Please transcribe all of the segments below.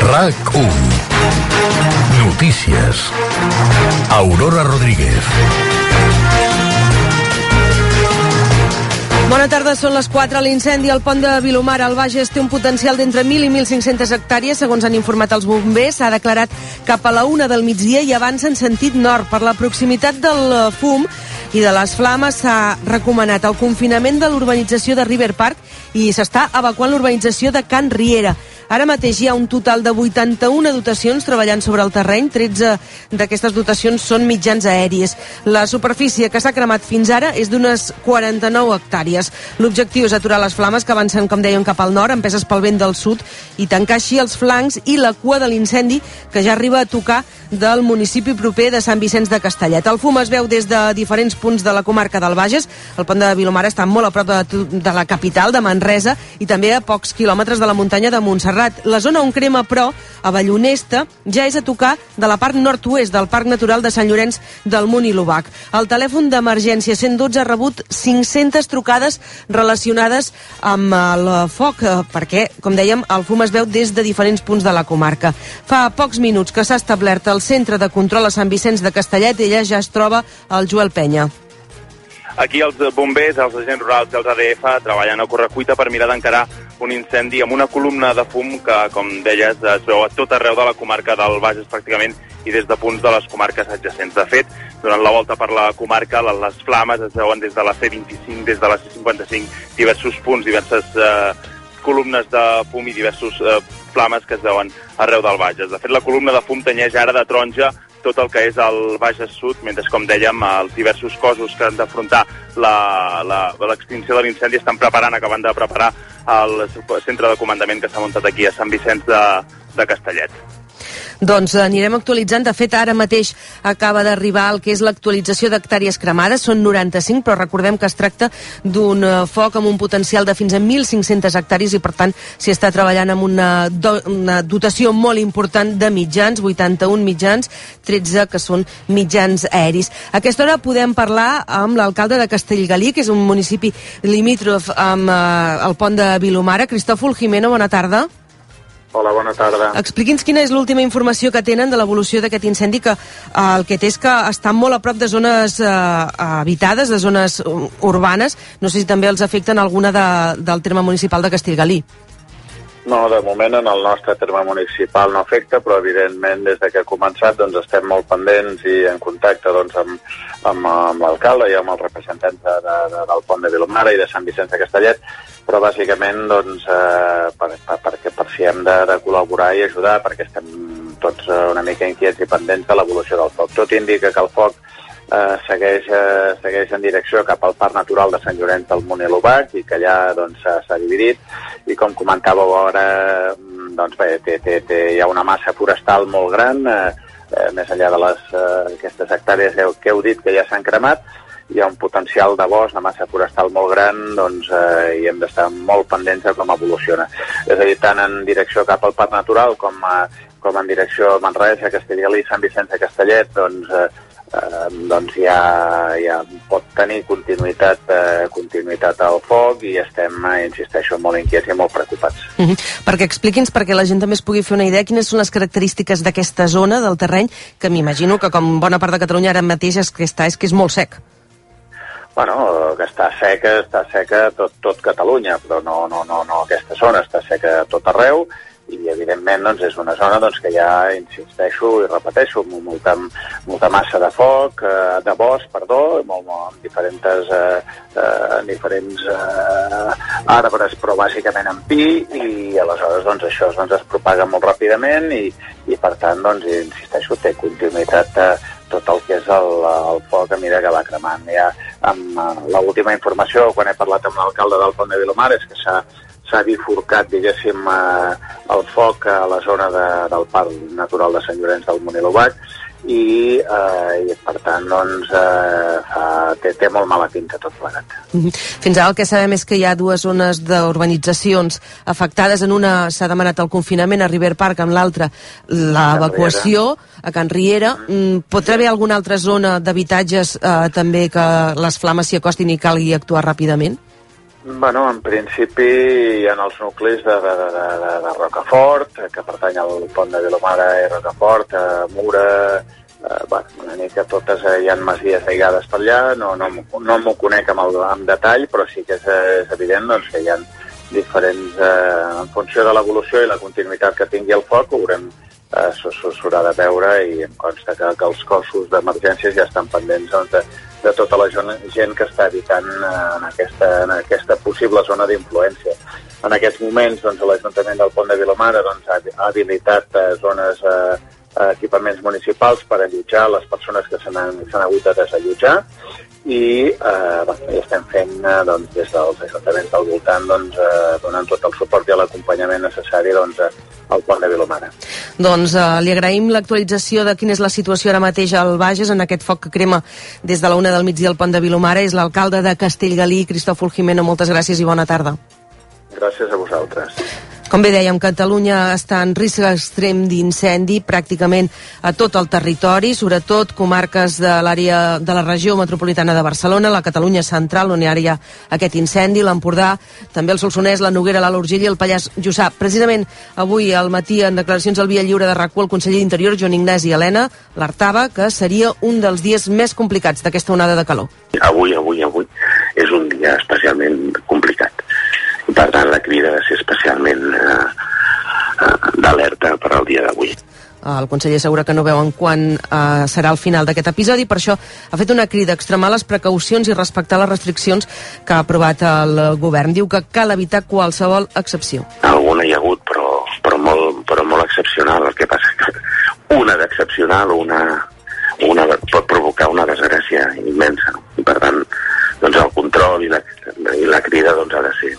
RAC1 Notícies Aurora Rodríguez Bona tarda, són les 4. L'incendi al pont de Vilomar al Bages té un potencial d'entre 1.000 i 1.500 hectàrees, segons han informat els bombers. S'ha declarat cap a la una del migdia i avança en sentit nord. Per la proximitat del fum i de les flames s'ha recomanat el confinament de l'urbanització de River Park i s'està evacuant l'urbanització de Can Riera. Ara mateix hi ha un total de 81 dotacions treballant sobre el terreny, 13 d'aquestes dotacions són mitjans aèries. La superfície que s'ha cremat fins ara és d'unes 49 hectàrees. L'objectiu és aturar les flames que avancen, com dèiem, cap al nord, empeses pel vent del sud, i tancar així els flancs i la cua de l'incendi que ja arriba a tocar del municipi proper de Sant Vicenç de Castellet. El fum es veu des de diferents punts de la comarca del Bages. El pont de Vilomar està molt a prop de, de la capital, de Manresa, i també a pocs quilòmetres de la muntanya de Montserrat Montserrat. La zona on crema, però, a Vallonesta, ja és a tocar de la part nord-oest del Parc Natural de Sant Llorenç del Munt i l'Ubac. El telèfon d'emergència 112 ha rebut 500 trucades relacionades amb el foc, eh, perquè, com dèiem, el fum es veu des de diferents punts de la comarca. Fa pocs minuts que s'ha establert el centre de control a Sant Vicenç de Castellet i allà ja es troba el Joel Penya. Aquí els bombers, els agents rurals i els ADF treballen a correcuita per mirar d'encarar un incendi amb una columna de fum que, com deies, es veu a tot arreu de la comarca del Bages pràcticament i des de punts de les comarques adjacents. De fet, durant la volta per la comarca, les flames es veuen des de la C25, des de la C55, diversos punts, diverses eh, columnes de fum i diversos eh, flames que es veuen arreu del Bages. De fet, la columna de fum tenyeix ara de taronja tot el que és el Bages Sud, mentre, com dèiem, els diversos cossos que han d'afrontar l'extinció de l'incendi estan preparant, acabant de preparar el centre de comandament que s'ha muntat aquí a Sant Vicenç de, de Castellet. Doncs anirem actualitzant. De fet, ara mateix acaba d'arribar el que és l'actualització d'hectàrees cremades. Són 95, però recordem que es tracta d'un eh, foc amb un potencial de fins a 1.500 hectàrees i, per tant, s'hi està treballant amb una, do, una dotació molt important de mitjans, 81 mitjans, 13 que són mitjans aeris. A aquesta hora podem parlar amb l'alcalde de Castellgalí, que és un municipi limítrof amb eh, el pont de Vilomara. Cristòfol Jimeno, bona tarda. Hola, bona tarda. Expliqui'ns quina és l'última informació que tenen de l'evolució d'aquest incendi que eh, el que té és que està molt a prop de zones eh, habitades, de zones urbanes. No sé si també els afecten alguna de, del terme municipal de Castellgalí. No, de moment en el nostre terme municipal no afecta, però evidentment des de que ha començat doncs, estem molt pendents i en contacte doncs, amb, amb, amb l'alcalde i amb els representants de, de, de, del pont de Vilomara i de Sant Vicenç de Castellet, però bàsicament doncs, eh, per, per, perquè per si hem de, de col·laborar i ajudar, perquè estem tots eh, una mica inquiets i pendents de l'evolució del foc. Tot indica que el foc eh, segueix, eh, segueix en direcció cap al Parc Natural de Sant Llorenç del Munt i i que allà doncs, s'ha doncs, dividit i com comentàveu ara mm, doncs bé, té, té, té, hi ha una massa forestal molt gran eh, eh, més enllà de les, eh, aquestes hectàrees que heu dit que ja s'han cremat hi ha un potencial de bosc, de massa forestal molt gran, doncs eh, i hem d'estar molt pendents de com evoluciona. És a dir, tant en direcció cap al Parc Natural com, a, com en direcció a Manresa, Castellgalí, Sant Vicenç de Castellet, doncs eh, eh, doncs ja, ja pot tenir continuïtat, eh, continuïtat al foc i estem, eh, insisteixo, molt inquiets i molt preocupats. Mhm. -huh. Perquè expliqui'ns, perquè la gent també es pugui fer una idea, quines són les característiques d'aquesta zona del terreny, que m'imagino que com bona part de Catalunya ara mateix és que està és que és molt sec. Bueno, que està seca, està seca tot, tot Catalunya, però no, no, no, no aquesta zona, està seca tot arreu, i evidentment doncs, és una zona doncs, que ja insisteixo i repeteixo amb molta, molta massa de foc, eh, de bosc, perdó, molt, molt, amb diferents, eh, eh, diferents eh, arbres, però bàsicament en pi, i aleshores doncs, això doncs, es propaga molt ràpidament i, i per tant, doncs, insisteixo, té continuïtat eh, tot el que és el, el foc a mesura que va cremant. Ja, amb uh, l'última informació, quan he parlat amb l'alcalde del Pont de Vilomar, és que s'ha s'ha bifurcat, diguéssim, eh, el foc a la zona de, del Parc Natural de Sant Llorenç del Monelobac i, eh, i per tant doncs, eh, fa, té, té molt mala pinta tot plegat. Mhm. Fins ara el que sabem és que hi ha dues zones d'urbanitzacions afectades. En una s'ha demanat el confinament a River Park, en l'altra l'evacuació a Can Riera. Mm. Pot haver alguna altra zona d'habitatges eh, també que les flames s'hi acostin i calgui actuar ràpidament? Bueno, en principi ha els nuclis de, de, de, de, de Rocafort, que pertany al pont de Vilomara i Rocafort, a Mura, eh, bueno, una mica totes eh, hi ha masies aïllades per allà, no, no, no m'ho conec amb, el, amb detall, però sí que és, és evident doncs, que hi ha diferents, eh, en funció de l'evolució i la continuïtat que tingui el foc, ho haurem eh, s'haurà de veure i em consta que, que els cossos d'emergències ja estan pendents doncs, de, de tota la gent que està habitant eh, en aquesta, en aquesta possible zona d'influència. En aquests moments, doncs, l'Ajuntament del Pont de Vilomara doncs, ha, ha habilitat eh, zones, eh, equipaments municipals per allotjar les persones que s'han hagut de desallotjar i eh, bueno, ja estem fent eh, doncs, des dels ajuntaments del voltant doncs, eh, donant tot el suport i l'acompanyament necessari doncs, al pont de Vilomara. Doncs eh, li agraïm l'actualització de quina és la situació ara mateix al Bages en aquest foc que crema des de la una del migdia al pont de Vilomara. És l'alcalde de Castellgalí, Cristòfol Jimeno. Moltes gràcies i bona tarda. Gràcies a vosaltres. Com bé dèiem, Catalunya està en risc extrem d'incendi pràcticament a tot el territori, sobretot comarques de l'àrea de la regió metropolitana de Barcelona, la Catalunya central, on hi ha aquest incendi, l'Empordà, també el Solsonès, la Noguera, l'Alt Urgell i el Pallars Jussà. Precisament avui al matí, en declaracions al Via Lliure de RAC1, el conseller d'Interior, Joan Ignasi Helena, l'artava que seria un dels dies més complicats d'aquesta onada de calor. Avui, avui, avui és un dia especialment complicat per tant la crida ha de ser especialment eh, eh, d'alerta per al dia d'avui. El conseller assegura que no veuen quan eh, serà el final d'aquest episodi, per això ha fet una crida a extremar les precaucions i respectar les restriccions que ha aprovat el govern. Diu que cal evitar qualsevol excepció. Alguna hi ha hagut, però, però, molt, però molt excepcional. El que passa que una d'excepcional, una, una pot provocar una desgràcia immensa. I per tant, doncs el control i la, i la crida doncs, ha de ser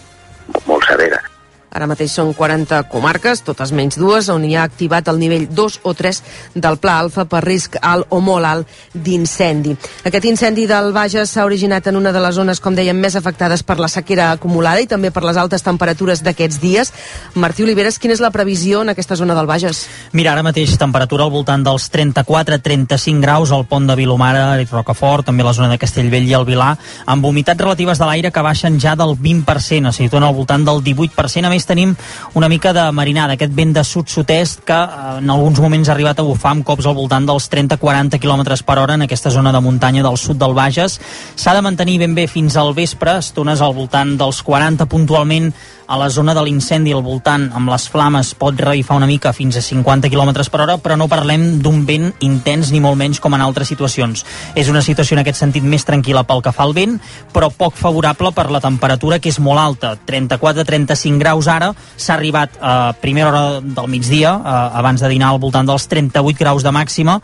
molt severa. Ara mateix són 40 comarques, totes menys dues, on hi ha activat el nivell 2 o 3 del Pla Alfa per risc alt o molt alt d'incendi. Aquest incendi del Bages s'ha originat en una de les zones, com dèiem, més afectades per la sequera acumulada i també per les altes temperatures d'aquests dies. Martí Oliveres, quina és la previsió en aquesta zona del Bages? Mira, ara mateix temperatura al voltant dels 34-35 graus al pont de Vilomara i Rocafort, també la zona de Castellvell i el Vilar, amb humitats relatives de l'aire que baixen ja del 20%, es situen al voltant del 18%, a més tenim una mica de marinada, aquest vent de sud-sud-est que eh, en alguns moments ha arribat a bufar amb cops al voltant dels 30-40 km per hora en aquesta zona de muntanya del sud del Bages. S'ha de mantenir ben bé fins al vespre, estones al voltant dels 40 puntualment a la zona de l'incendi al voltant amb les flames pot revifar una mica fins a 50 km per hora, però no parlem d'un vent intens ni molt menys com en altres situacions. És una situació en aquest sentit més tranquil·la pel que fa al vent, però poc favorable per la temperatura que és molt alta, 34-35 graus ara, s'ha arribat a primera hora del migdia, eh, abans de dinar al voltant dels 38 graus de màxima,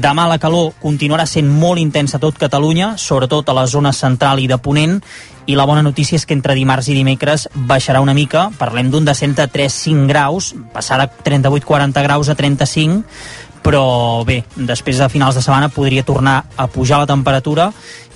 Demà la calor continuarà sent molt intensa a tot Catalunya, sobretot a la zona central i de Ponent, i la bona notícia és que entre dimarts i dimecres baixarà una mica, parlem d'un descent de 3-5 graus, passar de 38-40 graus a 35, però bé, després de finals de setmana podria tornar a pujar la temperatura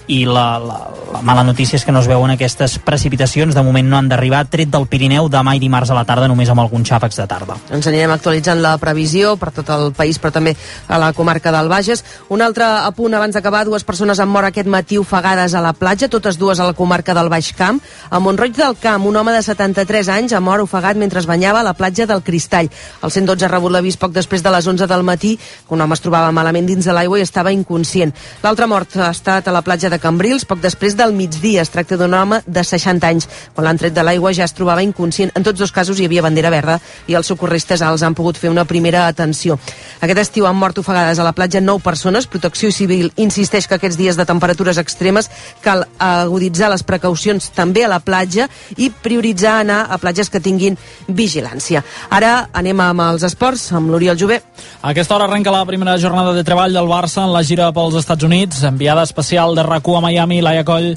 i la, la, la mala notícia és que no es veuen aquestes precipitacions, de moment no han d'arribar, tret del Pirineu demà i dimarts a la tarda només amb alguns xàfecs de tarda. Ens anirem actualitzant la previsió per tot el país, però també a la comarca del Bages. Un altre apunt abans d'acabar, dues persones han mort aquest matí ofegades a la platja, totes dues a la comarca del Baix Camp. A Montroig del Camp, un home de 73 anys ha mort ofegat mentre es banyava a la platja del Cristall. El 112 ha rebut l'avís poc després de les 11 del matí, que un home es trobava malament dins de l'aigua i estava inconscient. L'altre mort ha estat a la platja de Cambrils poc després del migdia. Es tracta d'un home de 60 anys. Quan l'han tret de l'aigua ja es trobava inconscient. En tots dos casos hi havia bandera verda i els socorristes els han pogut fer una primera atenció. Aquest estiu han mort ofegades a la platja 9 persones. Protecció Civil insisteix que aquests dies de temperatures extremes cal aguditzar les precaucions també a la platja i prioritzar anar a platges que tinguin vigilància. Ara anem amb els esports, amb l'Oriol Jové. A aquesta hora arrenca la primera jornada de treball del Barça en la gira pels Estats Units. Enviada especial de rac a Miami, Laia Coll.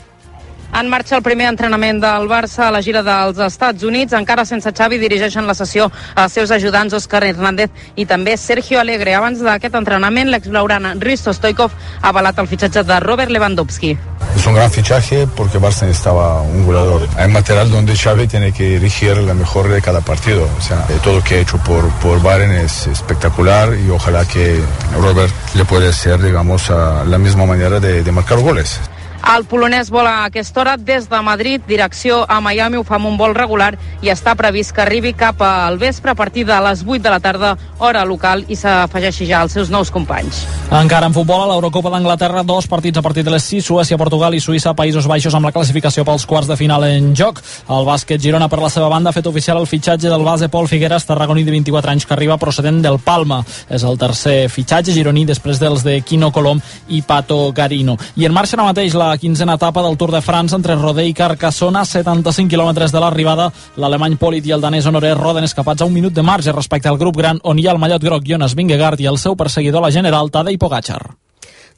En marxa el primer entrenament del Barça a la gira dels Estats Units. Encara sense Xavi dirigeixen la sessió als seus ajudants Òscar Hernández i també Sergio Alegre. Abans d'aquest entrenament, l'ex-blaurana Risto Stoikov ha avalat el fitxatge de Robert Lewandowski. Es un gran fichaje porque Barça necesitaba un goleador. Hay material donde Xavi tiene que dirigir la mejor de cada partido. O sea, todo lo que ha hecho por, por Bayern es espectacular y ojalá que Robert le pueda hacer, digamos, a la misma manera de, de marcar goles. El polonès vola a aquesta hora des de Madrid, direcció a Miami, ho fa amb un vol regular i està previst que arribi cap al vespre a partir de les 8 de la tarda, hora local, i s'afegeixi ja als seus nous companys. Encara en futbol, a l'Eurocopa d'Anglaterra, dos partits a partir de les 6, Suècia, Portugal i Suïssa, Països Baixos amb la classificació pels quarts de final en joc. El bàsquet Girona, per la seva banda, ha fet oficial el fitxatge del base Pol Figueres, tarragoní de 24 anys, que arriba procedent del Palma. És el tercer fitxatge gironí després dels de Quino Colom i Pato Garino. I en marxa ara mateix la quinzena etapa del Tour de França entre Rodé i Carcassona, 75 quilòmetres de l'arribada. L'alemany Polit i el danès Honoré roden escapats a un minut de marge respecte al grup gran on hi ha el mallot groc Jonas Vingegaard i el seu perseguidor la general Tadej Pogacar.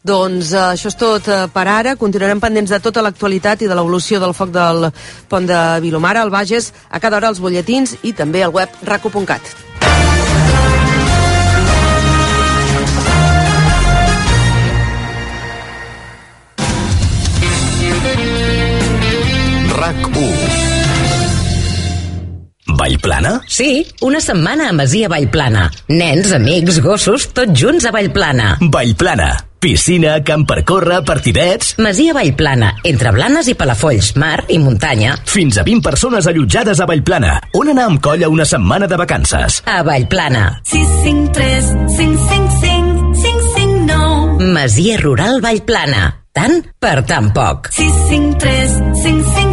Doncs uh, això és tot uh, per ara. Continuarem pendents de tota l'actualitat i de l'evolució del foc del pont de Vilomara, al Bages, a cada hora als bolletins i també al web raco.cat. RAC1 Vallplana? Sí, una setmana a Masia Vallplana. Nens, amics, gossos, tots junts a Vallplana. Vallplana. Piscina, camp per córrer, partidets... Masia Vallplana, entre Blanes i Palafolls, mar i muntanya. Fins a 20 persones allotjades a Vallplana. On anar amb colla una setmana de vacances. A Vallplana. 653 555 559 Masia Rural Vallplana. Tant per tan poc. 653 555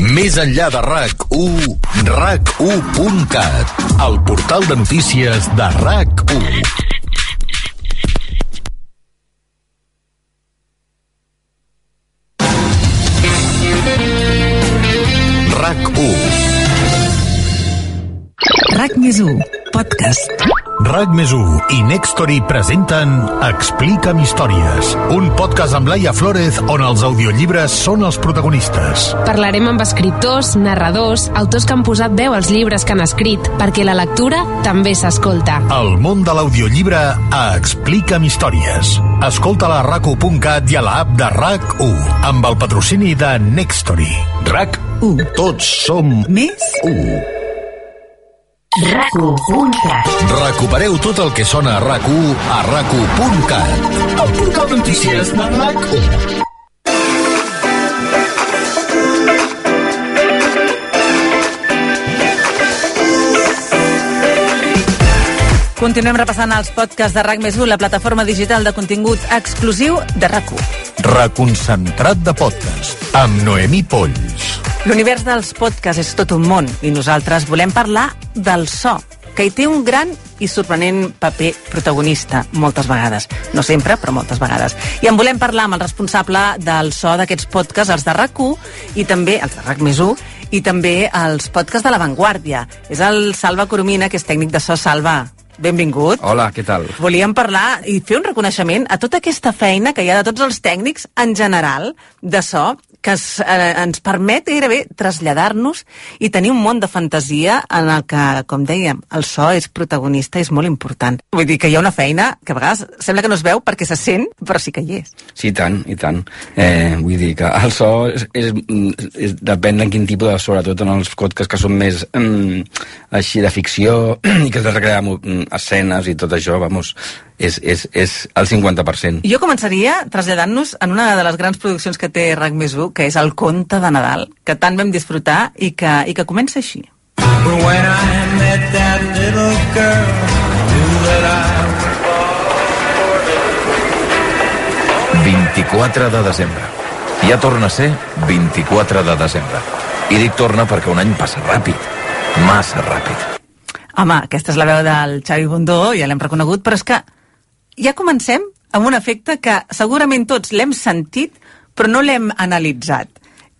Més enllà de RAC1, RAC1.cat, el portal de notícies de RAC1. RAC1 RAC més 1, podcast. RAC més 1 i Nextory presenten Explica'm històries, un podcast amb Laia Flores on els audiollibres són els protagonistes. Parlarem amb escriptors, narradors, autors que han posat veu als llibres que han escrit, perquè la lectura també s'escolta. El món de l'audiollibre a Explica'm històries. Escolta-la a rac1.cat i a l'app de RAC1 amb el patrocini de Nextory. RAC1. Tots som Més 1. RAC1.cat Recupereu tot el que sona a RAC1 a RAC1.cat. El portal de notícies de RAC1. Continuem repassant els podcasts de RAC més 1, la plataforma digital de contingut exclusiu de RAC1. Reconcentrat de podcast amb Noemí Polls. L'univers dels podcasts és tot un món i nosaltres volem parlar del so, que hi té un gran i sorprenent paper protagonista, moltes vegades. No sempre, però moltes vegades. I en volem parlar amb el responsable del so d'aquests podcasts, els de RAC1 i també els de RAC més 1, i també els podcasts de La Vanguardia. És el Salva Coromina, que és tècnic de so. Salva, benvingut. Hola, què tal? Volíem parlar i fer un reconeixement a tota aquesta feina que hi ha de tots els tècnics en general de so que es, eh, ens permet gairebé traslladar-nos i tenir un món de fantasia en el que, com dèiem, el so és protagonista, és molt important. Vull dir que hi ha una feina que a vegades sembla que no es veu perquè se sent, però sí que hi és. Sí, i tant, i tant. Eh, vull dir que el so és, és, és, depèn de quin tipus de, sobretot en els podcasts que són més mm, així de ficció i que es recrea mm, escenes i tot això, vamos, és, és, és el 50%. Jo començaria traslladant-nos en una de les grans produccions que té RAC més 1, que és el conte de Nadal, que tant vam disfrutar i que, i que comença així. When I met that little girl, knew that I 24 de desembre. Ja torna a ser 24 de desembre. I dic torna perquè un any passa ràpid. Massa ràpid. Home, aquesta és la veu del Xavi Bundó, ja l'hem reconegut, però és que ja comencem amb un efecte que segurament tots l'hem sentit, però no l'hem analitzat.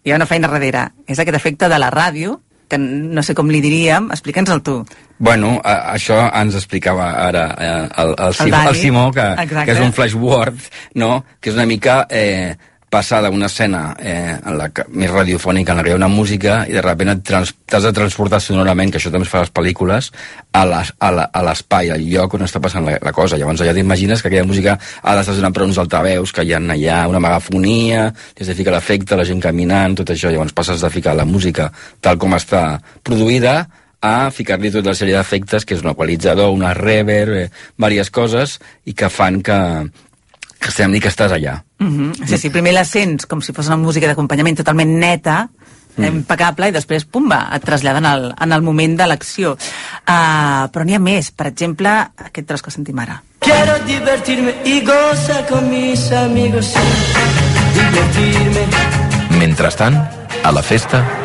Hi ha una feina darrere. És aquest efecte de la ràdio, que no sé com li diríem, explica'ns-el tu. Bueno, a, això ens explicava ara eh, el, el, Simó, Dani. el Simó, que, Exacte. que és un flashword, no? que és una mica eh, passar d'una escena eh, en la que, més radiofònica en la que hi ha una música i de sobte t'has de transportar sonorament, que això també es fa a les pel·lícules, a l'espai, al lloc on està passant la, la cosa. Llavors allà t'imagines que aquella música ha d'estar sonant per uns altaveus, que hi ha allà una megafonia, has de ficar l'efecte, la gent caminant, tot això. Llavors passes de ficar la música tal com està produïda a ficar-li tota la sèrie d'efectes, que és un equalitzador, una reverb, eh, diverses coses, i que fan que, que sembli que estàs allà. Mm -hmm. Sí, sí, primer la sents com si fos una música d'acompanyament totalment neta, mm. impecable, i després, pum, va, et trasllada en el, en el moment de l'acció. Uh, però n'hi ha més. Per exemple, aquest tros que sentim ara. Quiero divertirme y gozar con mis amigos. Divertirme. Mentrestant, a la festa,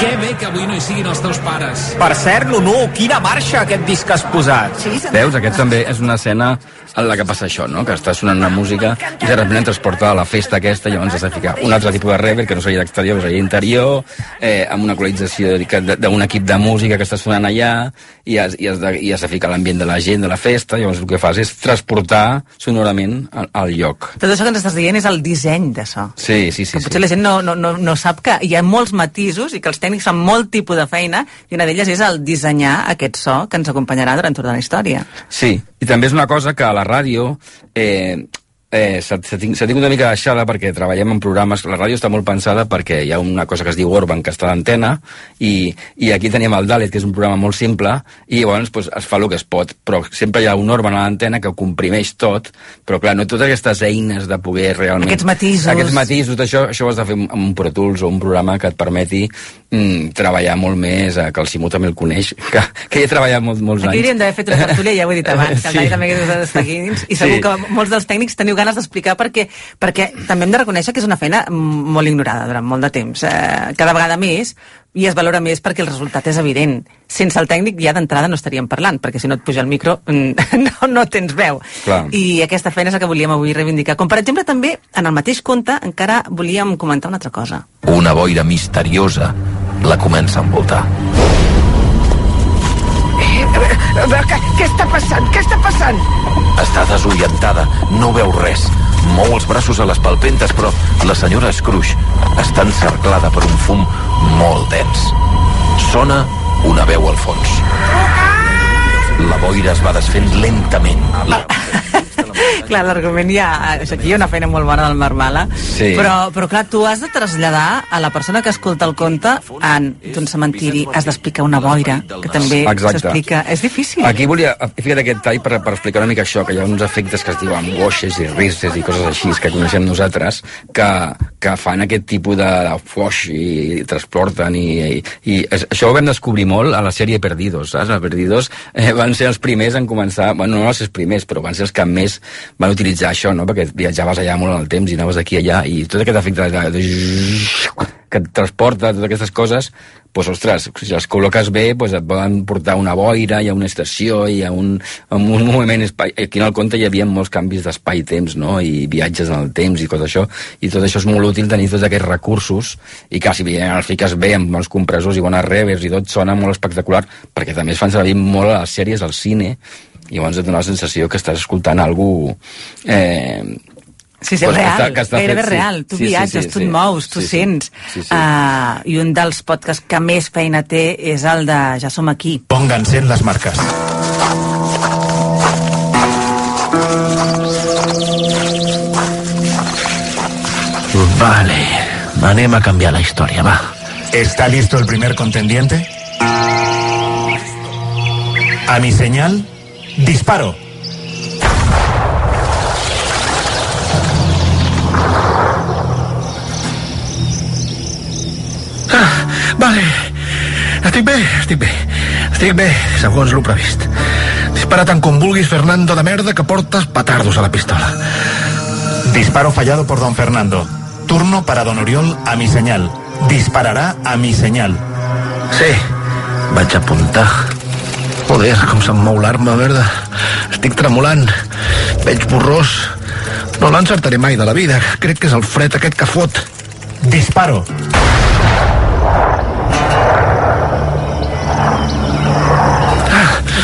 Que bé que avui no hi siguin els teus pares. Per cert, Nunu, quina marxa aquest disc que has posat? Sí, Veus? Aquest també és una escena en la que passa això, no? Que està sonant una música i de repente et transporta a la festa aquesta i llavors has de ficar un altre tipus de reverb que no seria d'exterior, seria interior, eh, amb una equalització d'un equip de música que està sonant allà i has, i has, de, i has de ficar l'ambient de la gent, de la festa, llavors el que fas és transportar sonorament al, al lloc. Tot això que ens estàs dient és el disseny de so. Sí, sí, sí. que sí. potser la gent no, no, no, no sap que hi ha molts matisos i que els tècnics fan molt tipus de feina i una d'elles és el dissenyar aquest so que ens acompanyarà durant tota la història. Sí, i també és una cosa que a la ràdio eh, eh, s'ha s'ha tinc- una mica deixada perquè treballem en programes, la ràdio està molt pensada perquè hi ha una cosa que es diu Orban que està a l'antena i, i aquí tenim el Dalet que és un programa molt simple i llavors pues, es fa el que es pot però sempre hi ha un Orban a l'antena que ho comprimeix tot però clar, no totes aquestes eines de poder realment... Aquests matisos. Aquests matisos, això, això ho has de fer amb un Pro Tools o un programa que et permeti mm, treballar molt més, eh, que el Simó també el coneix, que, que hi he treballat molt, molts Aquí anys. hauríem d'haver fet una tertúlia, ja ho he dit abans, que el Sí. Dani també hagués aquí dins, i segur Sí. que molts dels tècnics teniu ganes d'explicar perquè, perquè també hem de reconèixer que és una feina molt ignorada durant molt de temps. Eh, cada vegada més i es valora més perquè el resultat és evident. Sense el tècnic ja d'entrada no estaríem parlant, perquè si no et puja el micro no, no tens veu. Clar. I aquesta feina és la que volíem avui reivindicar. Com per exemple també, en el mateix conte, encara volíem comentar una altra cosa. una boira misteriosa la comença a envoltar. Què, què està passant? Què està passant? Està desorientada, no veu res. Mou els braços a les palpentes, però la senyora Scrooge està encerclada per un fum molt dens. Sona una veu al fons. La boira es va desfent lentament. La... clar, l'argument ja... Aquí hi ha una feina molt bona del Marmala, Sí. però, però clar, tu has de traslladar a la persona que escolta el conte en d'un cementiri, has d'explicar una boira, que també s'explica. És difícil. Aquí volia, ficat aquest tall per, per explicar una mica això, que hi ha uns efectes que es diuen washes i risses i coses així que coneixem nosaltres, que, que fan aquest tipus de, de wash i, i transporten i, i, i això ho vam descobrir molt a la sèrie Perdidos, saps? A Perdidos eh, van ser els primers en començar, bueno, no els primers, però van ser els que més van utilitzar això, no? Perquè viatjaves allà molt en el temps i anaves aquí i allà i tot aquest efecte de, de, que et transporta, totes aquestes coses, doncs, ostres, si les col·loques bé, doncs et poden portar una boira, hi ha una estació, hi ha un, un moviment espai... Aquí en el conte hi havia molts canvis d'espai i temps, no?, i viatges en el temps i tot això, i tot això és molt útil tenir tots aquests recursos, i clar, si els fiques bé amb bons compressors i bones reverbs i tot, sona molt espectacular, perquè també es fan servir molt a les sèries, al cine, i llavors et dona la sensació que estàs escoltant algú eh, Sí, sí, pues, que real, està- que està gairebé fet, sí. real. Tu Sí, sí, viatges, sí, tu sí. et mous, tu Sí, sí. sents. Sí, sí. Uh, I un dels podcasts que més feina té és el de Ja som aquí. Pónganse en las marcas. Vale, anem a canviar la història, va. ¿Está listo el primer contendiente? A mi señal, disparo. Vale, estic bé, estic bé. Estic bé, segons lo previst. Dispara tant com vulguis, Fernando de merda, que portes petardos a la pistola. Disparo fallado por don Fernando. Turno para don Oriol a mi señal. Disparará a mi señal. Sí, vaig apuntar. Joder, com se'm mou l'arma, merda. Estic tremolant. Veig borrós. No l'encertaré mai de la vida. Crec que és el fred aquest que fot. Disparo. És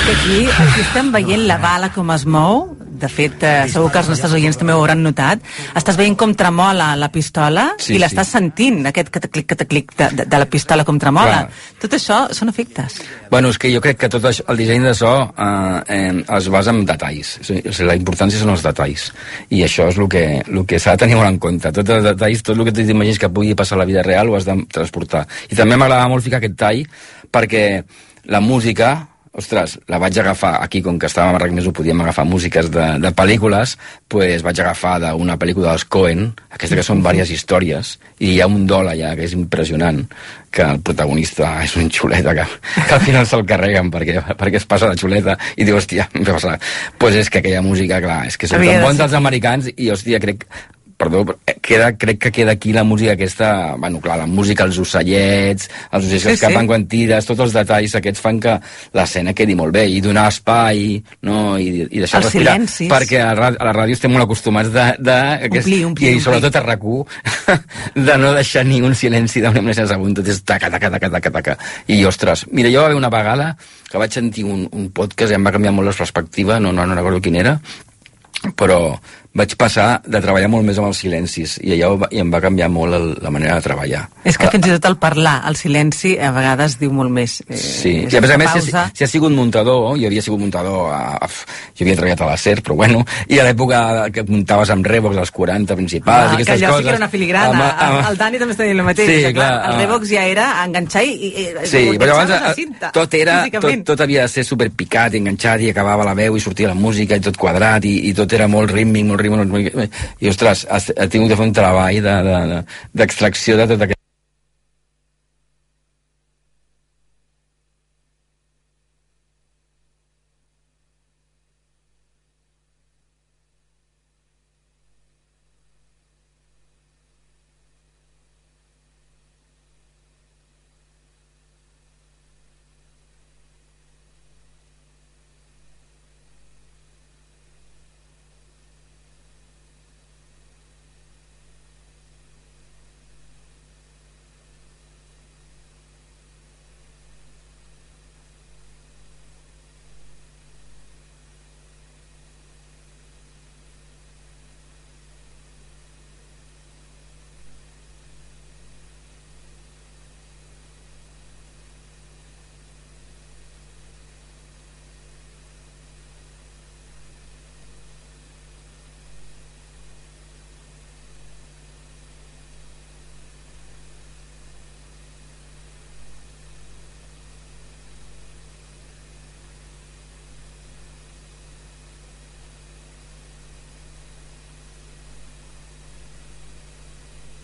que aquí, aquí estem veient la bala com es mou. De fet, eh, segur que els nostres oients també ho hauran notat. Estàs veient com tremola la pistola Sí, i sí. l'estàs sentint, aquest cataclic, cataclic de, de, de la pistola com tremola. Clar. Tot això són efectes. Bueno, és que jo crec que tot això, el disseny de so eh, eh, es basa en detalls. O sigui, la importància són els detalls. I això és el que, el que s'ha de tenir molt en compte. Tots els detalls, tot el que t'imagines que pugui passar a la vida real ho has de transportar. I també m'agradava molt ficar aquest tall perquè la música ostres, la vaig agafar aquí, com que estàvem a RAC més ho podíem agafar músiques de, de pel·lícules, pues vaig agafar d'una pel·lícula dels Coen, aquesta que són diverses històries, i hi ha un dol allà que és impressionant, que el protagonista és un xuleta que, que al final se'l carreguen perquè, perquè es passa la xuleta i diu, hòstia, em fa passar. Pues és que aquella música, clar, és que són tan bons ser. els americans i, hòstia, crec perdó, eh, queda, crec que queda aquí la música aquesta, bueno, clar, la música, els ocellets, els ocells que Sí, escapen sí. quan tires, tots els detalls aquests fan que l'escena quedi molt bé, i donar espai, no? I, i deixar Els respirar, silencis. perquè a, la- a la ràdio estem molt acostumats de... de aquest, Omplir, omplir, I sobretot a rac de no deixar ni un silenci d'un minut sense segon, tot és taca, taca, taca, taca, taca. I, ostres, mira, jo va haver una vegada que vaig sentir un, un podcast i em va canviar molt la perspectiva, no, no, no recordo quin era, però vaig passar de treballar molt més amb els silencis i allò va- i em va canviar molt el, la manera de treballar. És que fins i tot el parlar, el silenci, a vegades diu molt més. Eh, Sí, i a més a més, si, si has sigut muntador, jo havia sigut muntador, a, a, jo havia treballat a la SER, però bueno, i a l'època que muntaves amb Revox als 40 principals Ah, i que aquestes allò coses... sí que era una filigrana. Amb- amb- el Dani també està dient el mateix. Sí, que, clar, el ah. Revox ja era enganxar i... i Sí, però cinta, tot era, tot, tot havia de ser superpicat, i enganxat, i acabava la veu, i sortia la música, i tot quadrat, i, i tot era molt rítmic, molt rítmic, molt rítmic. I, ostres, has tingut de fer un treball de- de- de- d'extracció de, de, tot aquest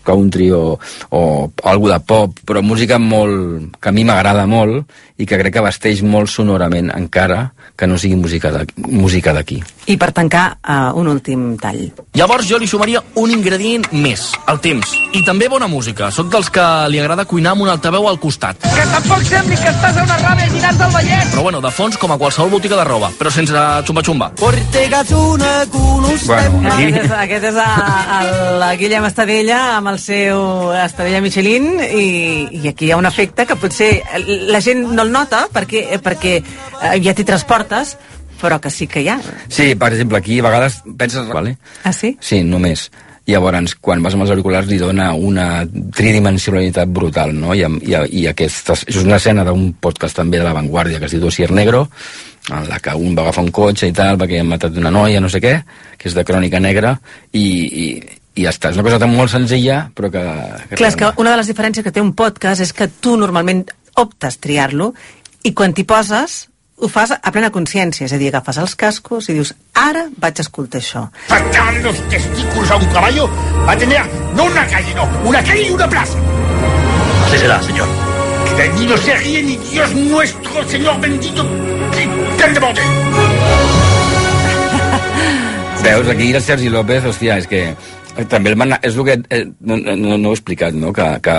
country o, o algo de pop, però música molt, que a mi m'agrada molt i que crec que vesteix molt sonorament encara que no sigui música d'aquí. Música d'aquí. I per tancar, uh, un últim tall. Llavors jo li sumaria un ingredient més, el temps. I també bona música. Soc dels que li agrada cuinar amb un altaveu al costat. Que tampoc sembli que estàs a una ràbia llinars del Vallès. Però bueno, de fons com a qualsevol botiga de roba, però sense xumba-xumba. Bueno, aquí... Aquest és, aquest és a, a la Guillem Estadella amb el seu Estadella Michelin i, i aquí hi ha un efecte que potser la gent no el nota perquè, perquè eh, ja t'hi transportes però que sí que hi ha. Sí, per exemple, aquí a vegades penses... Vale? Ah, sí? Sí, només. Llavors, quan vas amb els auriculars li dona una tridimensionalitat brutal, no? I, i, i aquestes... És una escena d'un podcast també de La Vanguardia que es diu Dossier Negro, en la que un va agafar un cotxe i tal, perquè han matat una noia, no sé què, que és de crònica negra, i, i, i ja està. És una cosa tan molt senzilla, però que... que Clar, és que una de les diferències que té un podcast és que tu normalment optes triar-lo i quan t'hi poses ho fas a plena consciència, és a dir, agafes els cascos i dius, ara vaig escoltar això. Faltarle los testículos a un caballo va a tener no una calle, no, una calle y una plaza. Así será, señor. Que de allí no se ríe ni Dios nuestro, Señor bendito. ¡Qué de bordel! Veus, aquí el Sergi López, hòstia, és que també el man... és el que eh, no, no, no ho he explicat, no? Que, que,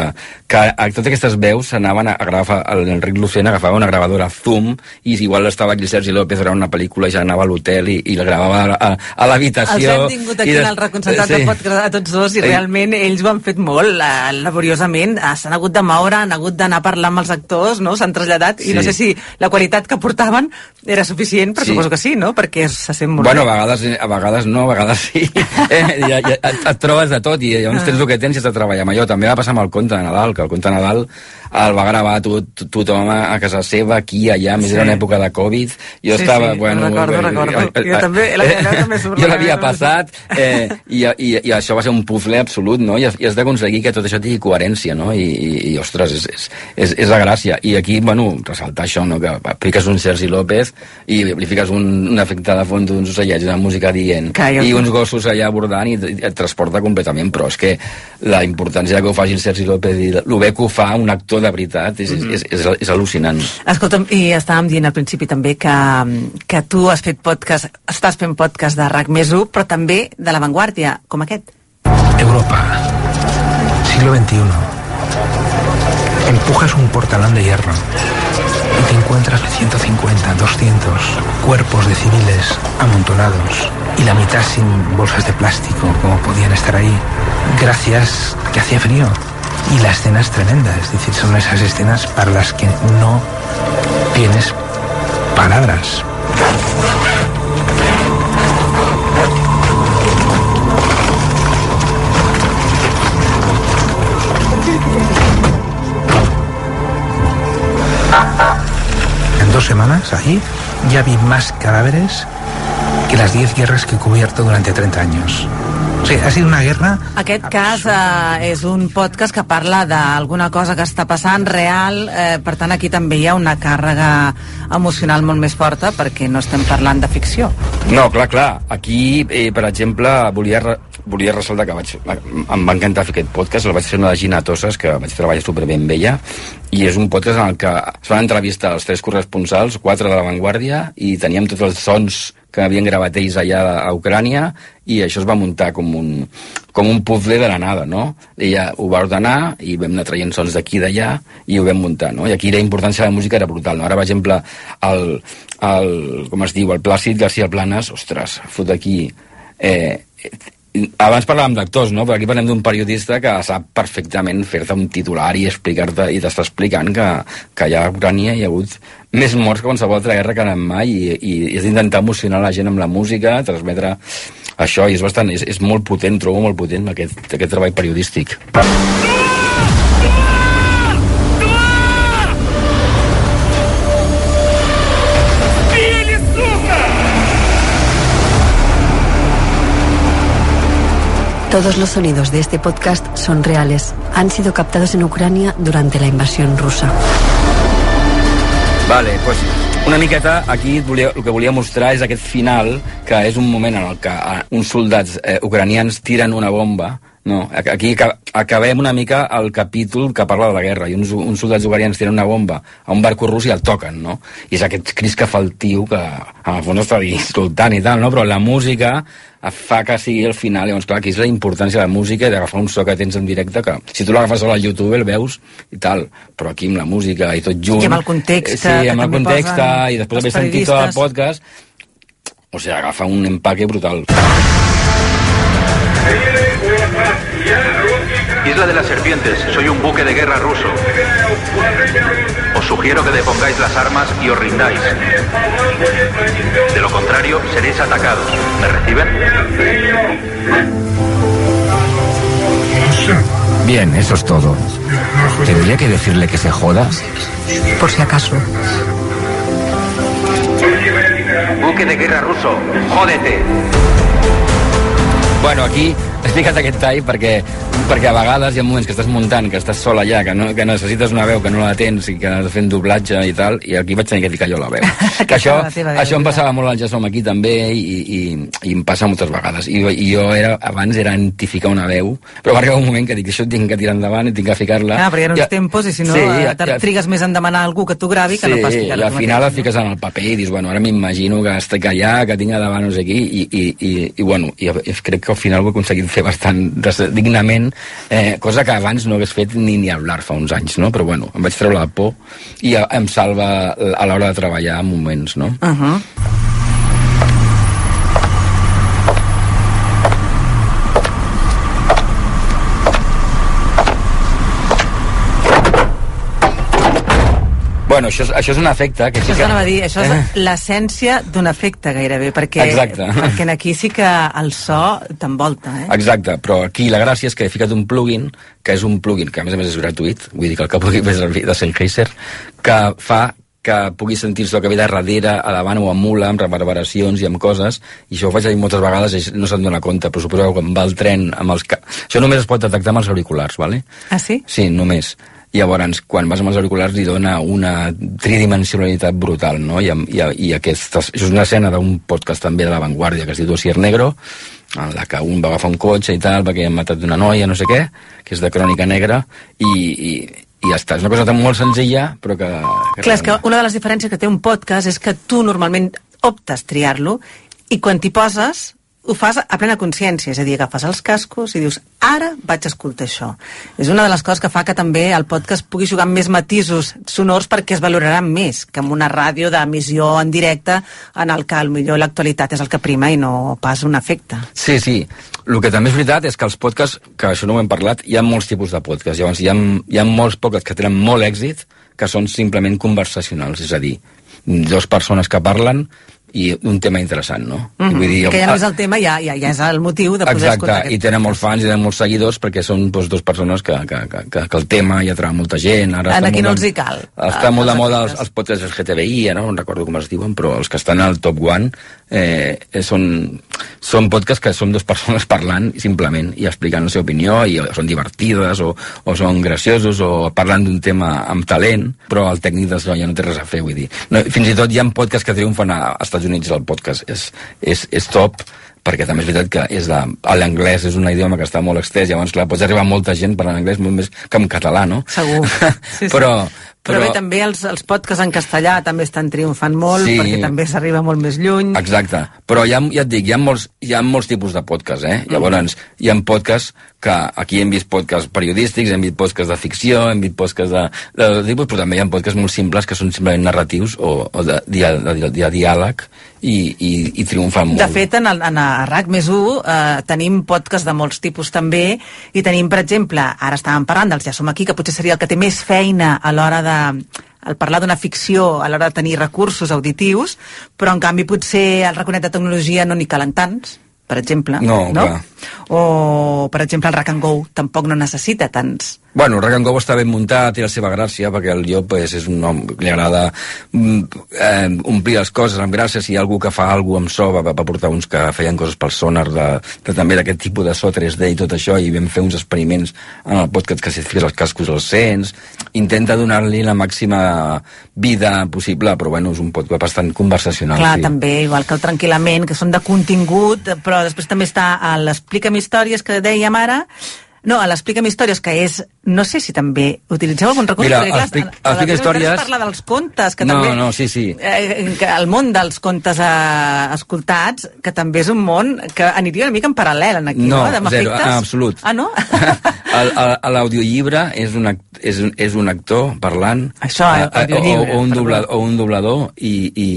que a totes aquestes veus s'anaven a agafar, l'Enric Lucena agafava una gravadora Zoom i igual estava aquí el Sergi López era una pel·lícula i ja anava a l'hotel i, i la gravava a, a, a l'habitació. Els hem tingut aquí i en el reconcentrat sí. del podcast a tots dos i Sí. realment ells ho han fet molt eh, laboriosament. Eh, S'han hagut de moure, han hagut d'anar a parlar amb els actors, no? s'han traslladat i Sí. no sé si la qualitat que portaven era suficient, però Sí. suposo que sí, no? perquè se sent molt Bueno, a bé. vegades, a vegades no, a vegades sí. Eh, ja, ja, et trobes de tot i llavors Ah. tens el que tens i has de treballar amb allò. També va passar amb el conte de Nadal, que el conte de Nadal el va gravar tot, tot, tothom a casa seva, aquí, allà, més Sí. era una època de Covid. Jo Sí, estava, sí, bueno... recordo, recordo. Jo també, la meva també Jo l'havia passat eh, i, i, i això va ser un puzzle absolut, no? I i has d'aconseguir que tot això tingui coherència, no? I, i, i ostres, és, és, és, és la gràcia. I aquí, bueno, ressaltar això, no? Que apliques un Sergi López i li fiques un, un efecte de fons d'uns ocellets, una música dient, jo- i uns gossos allà bordant i, i et transporta completament, però és que la importància que ho faci el Sergi López i el bé que ho fa un actor de veritat és, Mhm. és, és, és al·lucinant. Escolta'm, i estàvem dient al principi també que, que tu has fet podcast, estàs fent podcast de RAC més 1, però també de l'avantguàrdia, com aquest. Europa, siglo XXI. Empujas un portalón de hierro y te encuentras 150, 200 cuerpos de civiles amontonados y la mitad sin bolsas de plástico como podían estar ahí gracias que hacía frío. Y la escena es tremenda, es decir, son esas escenas para las que no tienes palabras. Dos semanas, ahí, ya vi más cadáveres que las 10 guerras que he cubierto durante 30 años. O sigui, ha sido una guerra... Aquest cas eh, és un podcast que parla d'alguna cosa que està passant real, eh, per tant aquí també hi ha una càrrega emocional molt més forta perquè no estem parlant de ficció. No, clar, clar. Aquí, eh, per exemple, volia, volia ressaltar que vaig, em va encantar fer aquest podcast, el vaig fer una de Gina Tosses, que vaig treballar superbé amb ella, i és un podcast en el que es van entrevistar els tres corresponsals, quatre de l'avantguàrdia, i teníem tots els sons que havien gravat ells allà a Ucrània, i això es va muntar com un, com un puzzle de la nada, no? Ella ho va ordenar i vam anar traient sons d'aquí i d'allà i ho vam muntar, no? I aquí la importància de la música era brutal, no? Ara, per exemple, el, el com es diu, el Plàcid García Planas, ostres, fot aquí... Eh, abans parlàvem d'actors, no? Però aquí parlem d'un periodista que sap perfectament fer-te un titular i explicar-te i t'està explicant que, que ja a Ucrània hi ha hagut més morts que qualsevol altra guerra que anem mai i, i, i és d'intentar emocionar la gent amb la música, transmetre això i és bastant, és, és molt potent, trobo molt potent aquest, aquest treball periodístic. Ah! Todos los sonidos de este podcast son reales. Han sido captados en Ucrania durante la invasión rusa. Vale, pues una miqueta aquí volia, el que volia mostrar és aquest final, que és un moment en el que eh, uns soldats eh, ucranians tiren una bomba no, aquí aca- acabem una mica el capítol que parla de la guerra i uns, uns soldats ucranians tiren una bomba a un barco rus i el toquen, no? I és aquest cris que fa el tio que en el fons està insultant i tal, no? Però la música fa que sigui el final, llavors clar, aquí és la importància de la música i d'agafar un so que tens en directe que si tu l'agafes sol al YouTube el veus i tal, però aquí amb la música i tot junt I amb el context eh, sí, amb el context posen i després haver sentit tot el podcast o sigui, agafa un empaque brutal Isla de las Serpientes, soy un buque de guerra ruso. Os sugiero que depongáis las armas y os rindáis. De lo contrario, seréis atacados. ¿Me reciben? Bien, eso es todo. ¿Tendría que decirle que se joda? Por si acaso. Buque de guerra ruso, jódete. Bueno, aquí explicat aquest tall perquè, perquè a vegades hi ha moments que estàs muntant, que estàs sol allà, que, no, que necessites una veu que no la tens i que has un doblatge i tal, i aquí vaig tenir que ficar jo la veu. que això, la teva veu, això em ja. passava molt al Jasom aquí també i, i, i em passa moltes vegades. I, i jo era, abans era identificar una veu, però va arribar un moment que dic, això tinc que tirar endavant i tinc que ficar-la. Ah, però hi ha uns I- tempos i si no Sí, sí, ja- ja- trigues més en demanar a algú que tu gravi que sí, no pas i ficar-ho al final et fiques en el paper i dius, bueno, ara m'imagino que estic allà, que tinc a davant no sé qui, i, i, i, i bueno, i, i crec que al final ho he aconseguit fer bastant des- dignament, eh, cosa que abans no hagués fet ni ni hablar fa uns anys, no? Però bueno, em vaig treure la por i em salva a l'hora de treballar en moments, no? Uh -huh. Bueno, això, és- això és un efecte que sí Això que... anava a dir, això és Eh. l'essència d'un efecte gairebé, perquè, Exacte. perquè aquí sí que el so t'envolta, eh? Exacte, però aquí la gràcia és que he ficat un plugin, que és un plugin que a més a més és gratuït, vull dir que el que pugui fer servir de Sennheiser, que fa que pugui sentir-se el que ve de darrere, a davant o amunt, amb reverberacions i amb coses, i això ho faig moltes vegades i no se'n dona compte, però suposo que quan va el tren amb els... Això només es pot detectar amb els auriculars, ¿vale? Ah, sí? Sí, només. Llavors, quan vas amb els auriculars li dona una tridimensionalitat brutal, no? I, i, i aquesta, és una escena d'un podcast també de La Vanguardia que es diu Dossier Negro, en la que un va agafar un cotxe i tal, perquè han matat una noia, no sé què, que és de crònica negra, i, i, i ja està. És una cosa tan molt senzilla, però que... que Clar, és que una de les diferències que té un podcast és que tu normalment optes triar-lo i quan t'hi poses ho fas a plena consciència, és a dir, agafes els cascos i dius, ara vaig escoltar això. És una de les coses que fa que també el podcast pugui jugar amb més matisos sonors perquè es valoraran més que amb una ràdio d'emissió en directe en el que millor l'actualitat és el que prima i no pas un efecte. Sí, sí. El que també és veritat és que els podcasts, que això no ho hem parlat, hi ha molts tipus de podcasts. Llavors, hi ha, hi ha molts podcasts que tenen molt èxit que són simplement conversacionals, és a dir, dues persones que parlen i un tema interessant, no? Mm I vull dir, que ja no és el tema, ja, ja, ja és el motiu de poder Exacte, escoltar i aquest tenen molts fans i tenen molts seguidors perquè són doncs, dues persones que, que, que, que, el tema ja atrau molta gent. Ara En aquí no els hi cal. Està Ah, molt de moda els, els podcasts LGTBI, eh, no? no recordo com es diuen, però els que estan al top one eh, eh, són, són podcasts que són dues persones parlant simplement i explicant la seva opinió i són divertides o, o són graciosos o parlant d'un tema amb talent, però el tècnic no, ja no té res a fer, vull dir. No, fins i tot hi ha podcasts que triomfen a, als Estats Units el podcast és, és, és top perquè també és veritat que és de, l'anglès és un idioma que està molt extès, llavors clar, pots arribar a molta gent parlant anglès molt més que en català, no? Segur. Sí, sí. però, Però bé, també els, els podcasts en castellà també estan triomfant molt, Sí. perquè també s'arriba molt més lluny. Exacte, però ha, ja et dic, hi ha molts, hi ha molts tipus de podcast, eh? Llavors, hi ha podcasts que aquí hem vist podcasts periodístics, hem vist podcasts de ficció, hem vist podcasts de, de, de tipus, però també hi ha podcasts molt simples que són simplement narratius o, o de, de, de, de, de diàleg i, i, i triomfan molt. De fet, en, el, en a RAC més 1 eh, tenim podcasts de molts tipus també i tenim, per exemple, ara estàvem parlant dels Ja som aquí, que potser seria el que té més feina a l'hora de al parlar d'una ficció a l'hora de tenir recursos auditius, però en canvi potser al raconet de tecnologia no n'hi calen tants, per exemple. No, no? clar. O, per exemple, el Rack and Go tampoc no necessita tants. Bueno, Rack and Go està ben muntat, té la seva gràcia, perquè el llop pues, és un home que li agrada mm, eh, omplir les coses amb gràcia. Si hi ha algú que fa alguna amb so, va, va portar uns que feien coses pel sonar, de, de també d'aquest tipus de so 3D i tot això, i vam fer uns experiments en el podcast que si et fiques els cascos els sents. Intenta donar-li la màxima vida possible, però bueno, és un podcast bastant conversacional. Clar, sí. també, igual que el Tranquil·lament, que són de contingut, però després també està l'Explica'm històries que dèiem ara, no, a l'Explica'm històries, que és... No sé si també utilitzeu algun recurs. Mira, perquè, clar, a- a la Explica teva històries- es parla dels contes, que no, també... no, sí, sí. Eh, que el món dels contes eh, escoltats, que també és un món que aniria una mica en paral·lel en aquí, no? No, Amb zero, en absolut. Ah, no? L'audiollibre és, un, act- és, un, és un actor parlant Això, eh, eh, o, audiollibre, o, un doblador, o un doblador i, i,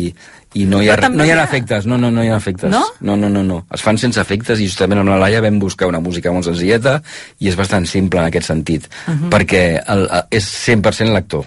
i no hi ha, no hi ha efectes, no, no, no hi ha efectes. No? No, no, no, no. Es fan sense efectes i justament amb la Laia vam buscar una música molt senzilleta i és bastant simple en aquest sentit, Mhm. perquè el, el, és 100% l'actor.